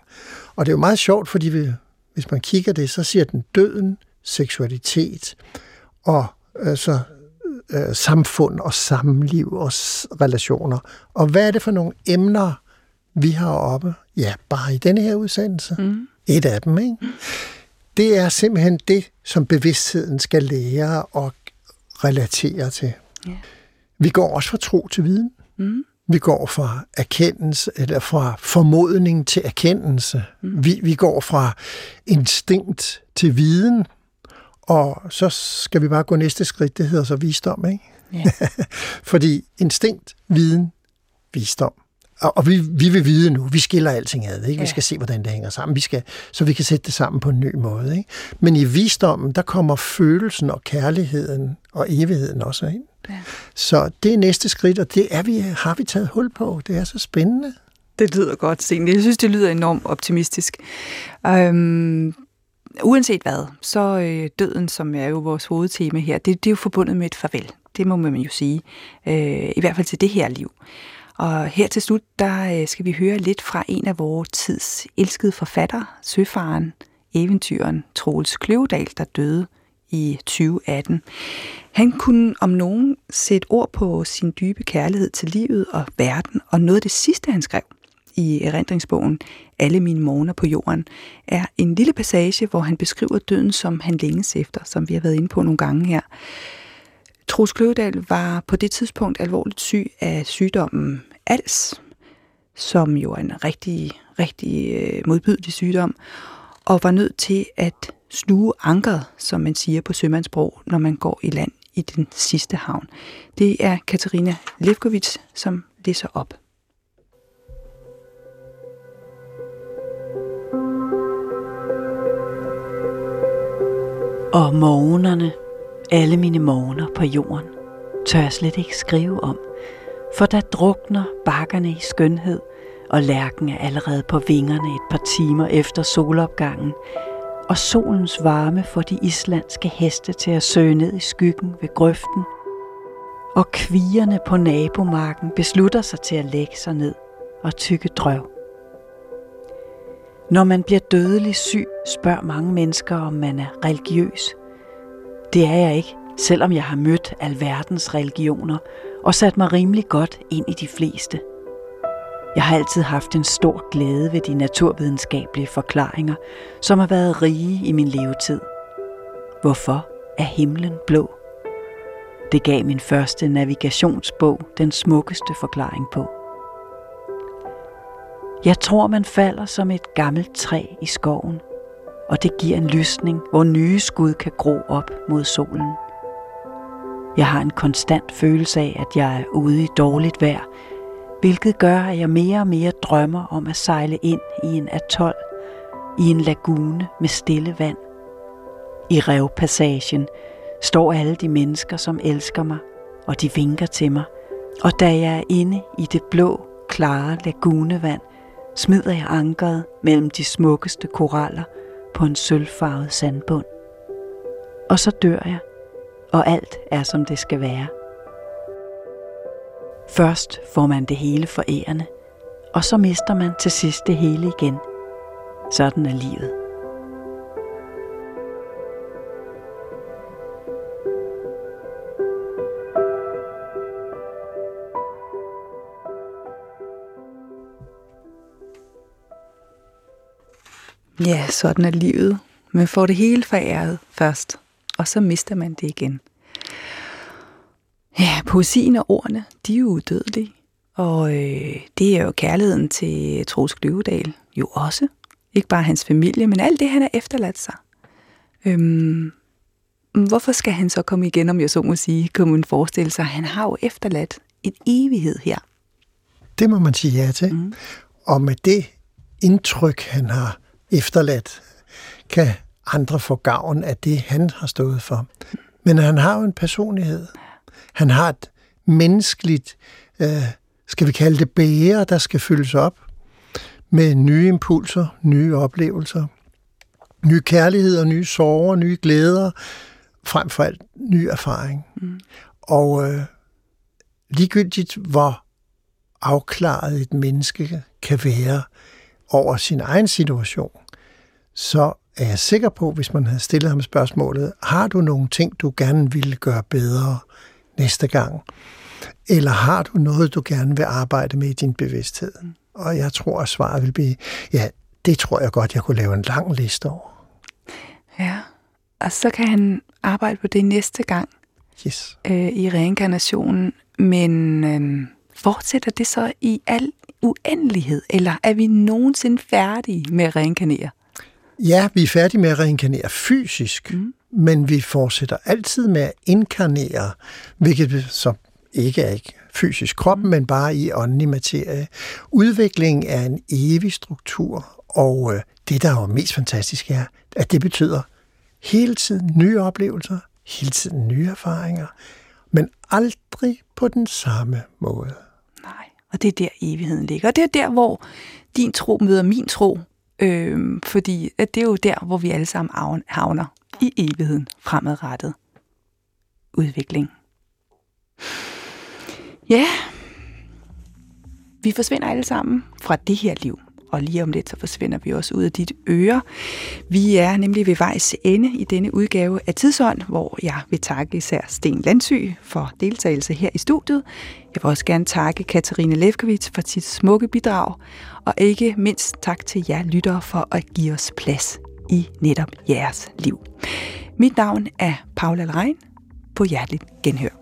Og det er jo meget sjovt, fordi vi, hvis man kigger det, så siger den døden, seksualitet og øh, så øh, samfund og samliv og relationer. Og hvad er det for nogle emner, vi har oppe? Ja, bare i denne her udsendelse. Mm. Et af dem, ikke? Det er simpelthen det, som bevidstheden skal lære og relatere til. Ja. Vi går også fra tro til viden. Mm. Vi går fra erkendelse, eller fra formodning til erkendelse. Mm. Vi, vi går fra instinkt til viden, og så skal vi bare gå næste skridt, det hedder så visdom, ikke? Ja. (laughs) Fordi instinkt, viden, visdom og vi, vi vil vide nu, vi skiller alting ad, ikke? Vi skal se, hvordan det hænger sammen, vi skal, så vi kan sætte det sammen på en ny måde. Ikke? Men i visdommen, der kommer følelsen og kærligheden og evigheden også ind. Ja. Så det er næste skridt, og det er vi, har vi taget hul på. Det er så spændende. Det lyder godt, Signe. Jeg synes, det lyder enormt optimistisk. Øhm, uanset hvad, så øh, døden, som er jo vores hovedtema her, det, det er jo forbundet med et farvel. Det må man jo sige. Øh, I hvert fald til det her liv. Og her til slut, der øh, skal vi høre lidt fra en af vores tids elskede forfatter, søfaren, eventyren Troels Kløvedal, der døde i 2018. Han kunne om nogen sætte ord på sin dybe kærlighed til livet og verden, og noget af det sidste, han skrev i erindringsbogen Alle mine morgener på jorden, er en lille passage, hvor han beskriver døden, som han længes efter, som vi har været inde på nogle gange her. Troels Kløvedal var på det tidspunkt alvorligt syg af sygdommen ALS, som jo er en rigtig, rigtig øh, modbydelig sygdom, og var nødt til at sluge ankeret, som man siger på sømandsbrug, når man går i land i den sidste havn. Det er Katarina Levkovits, som læser op. Og morgenerne alle mine morgener på jorden tør jeg slet ikke skrive om, for der drukner bakkerne i skønhed, og lærken er allerede på vingerne et par timer efter solopgangen, og solens varme får de islandske heste til at søge ned i skyggen ved grøften, og kvierne på nabomarken beslutter sig til at lægge sig ned og tykke drøv. Når man bliver dødelig syg, spørger mange mennesker, om man er religiøs – det er jeg ikke, selvom jeg har mødt alverdens religioner og sat mig rimelig godt ind i de fleste. Jeg har altid haft en stor glæde ved de naturvidenskabelige forklaringer, som har været rige i min levetid. Hvorfor er himlen blå? Det gav min første navigationsbog den smukkeste forklaring på. Jeg tror, man falder som et gammelt træ i skoven – og det giver en lysning, hvor nye skud kan gro op mod solen. Jeg har en konstant følelse af, at jeg er ude i dårligt vejr, hvilket gør, at jeg mere og mere drømmer om at sejle ind i en atol, i en lagune med stille vand. I revpassagen står alle de mennesker, som elsker mig, og de vinker til mig. Og da jeg er inde i det blå, klare lagunevand, smider jeg ankeret mellem de smukkeste koraller – på en sølvfarvet sandbund. Og så dør jeg, og alt er som det skal være. Først får man det hele forærende, og så mister man til sidst det hele igen. Sådan er livet. Ja, sådan er livet. Man får det hele foræret først, og så mister man det igen. Ja, poesien og ordene, de er jo udødelige. Og øh, det er jo kærligheden til Troels Kløvedal jo også. Ikke bare hans familie, men alt det, han har efterladt sig. Øhm, hvorfor skal han så komme igen, om jeg så må sige, kunne man forestille sig? Han har jo efterladt en evighed her. Det må man sige ja til. Mm. Og med det indtryk, han har efterladt, kan andre få gavn af det, han har stået for. Men han har jo en personlighed. Han har et menneskeligt, øh, skal vi kalde det bære, der skal fyldes op med nye impulser, nye oplevelser, nye kærligheder, nye sorger, nye glæder, frem for alt ny erfaring. Mm. Og øh, ligegyldigt hvor afklaret et menneske kan være over sin egen situation, så er jeg sikker på, hvis man havde stillet ham spørgsmålet, har du nogle ting, du gerne ville gøre bedre næste gang? Eller har du noget, du gerne vil arbejde med i din bevidsthed? Og jeg tror, at svaret vil blive, ja, det tror jeg godt, jeg kunne lave en lang liste over. Ja, og så kan han arbejde på det næste gang yes. øh, i reinkarnationen. Men øh, fortsætter det så i al uendelighed, eller er vi nogensinde færdige med at reinkarnere? Ja, vi er færdige med at reinkarnere fysisk, mm. men vi fortsætter altid med at inkarnere, hvilket så ikke er ikke fysisk kroppen, mm. men bare i åndelig materie. Udvikling er en evig struktur, og øh, det, der er jo mest fantastisk, er, at det betyder hele tiden nye oplevelser, hele tiden nye erfaringer, men aldrig på den samme måde. Nej, og det er der evigheden ligger. Og det er der, hvor din tro møder min tro, øh, fordi at det er jo der, hvor vi alle sammen havner i evigheden fremadrettet. Udvikling. Ja, vi forsvinder alle sammen fra det her liv og lige om lidt så forsvinder vi også ud af dit øre. Vi er nemlig ved vejs ende i denne udgave af Tidsånd, hvor jeg vil takke især Sten Landsy for deltagelse her i studiet. Jeg vil også gerne takke Katarina Levkovits for sit smukke bidrag, og ikke mindst tak til jer lyttere for at give os plads i netop jeres liv. Mit navn er Paula Lerein. På hjerteligt genhør.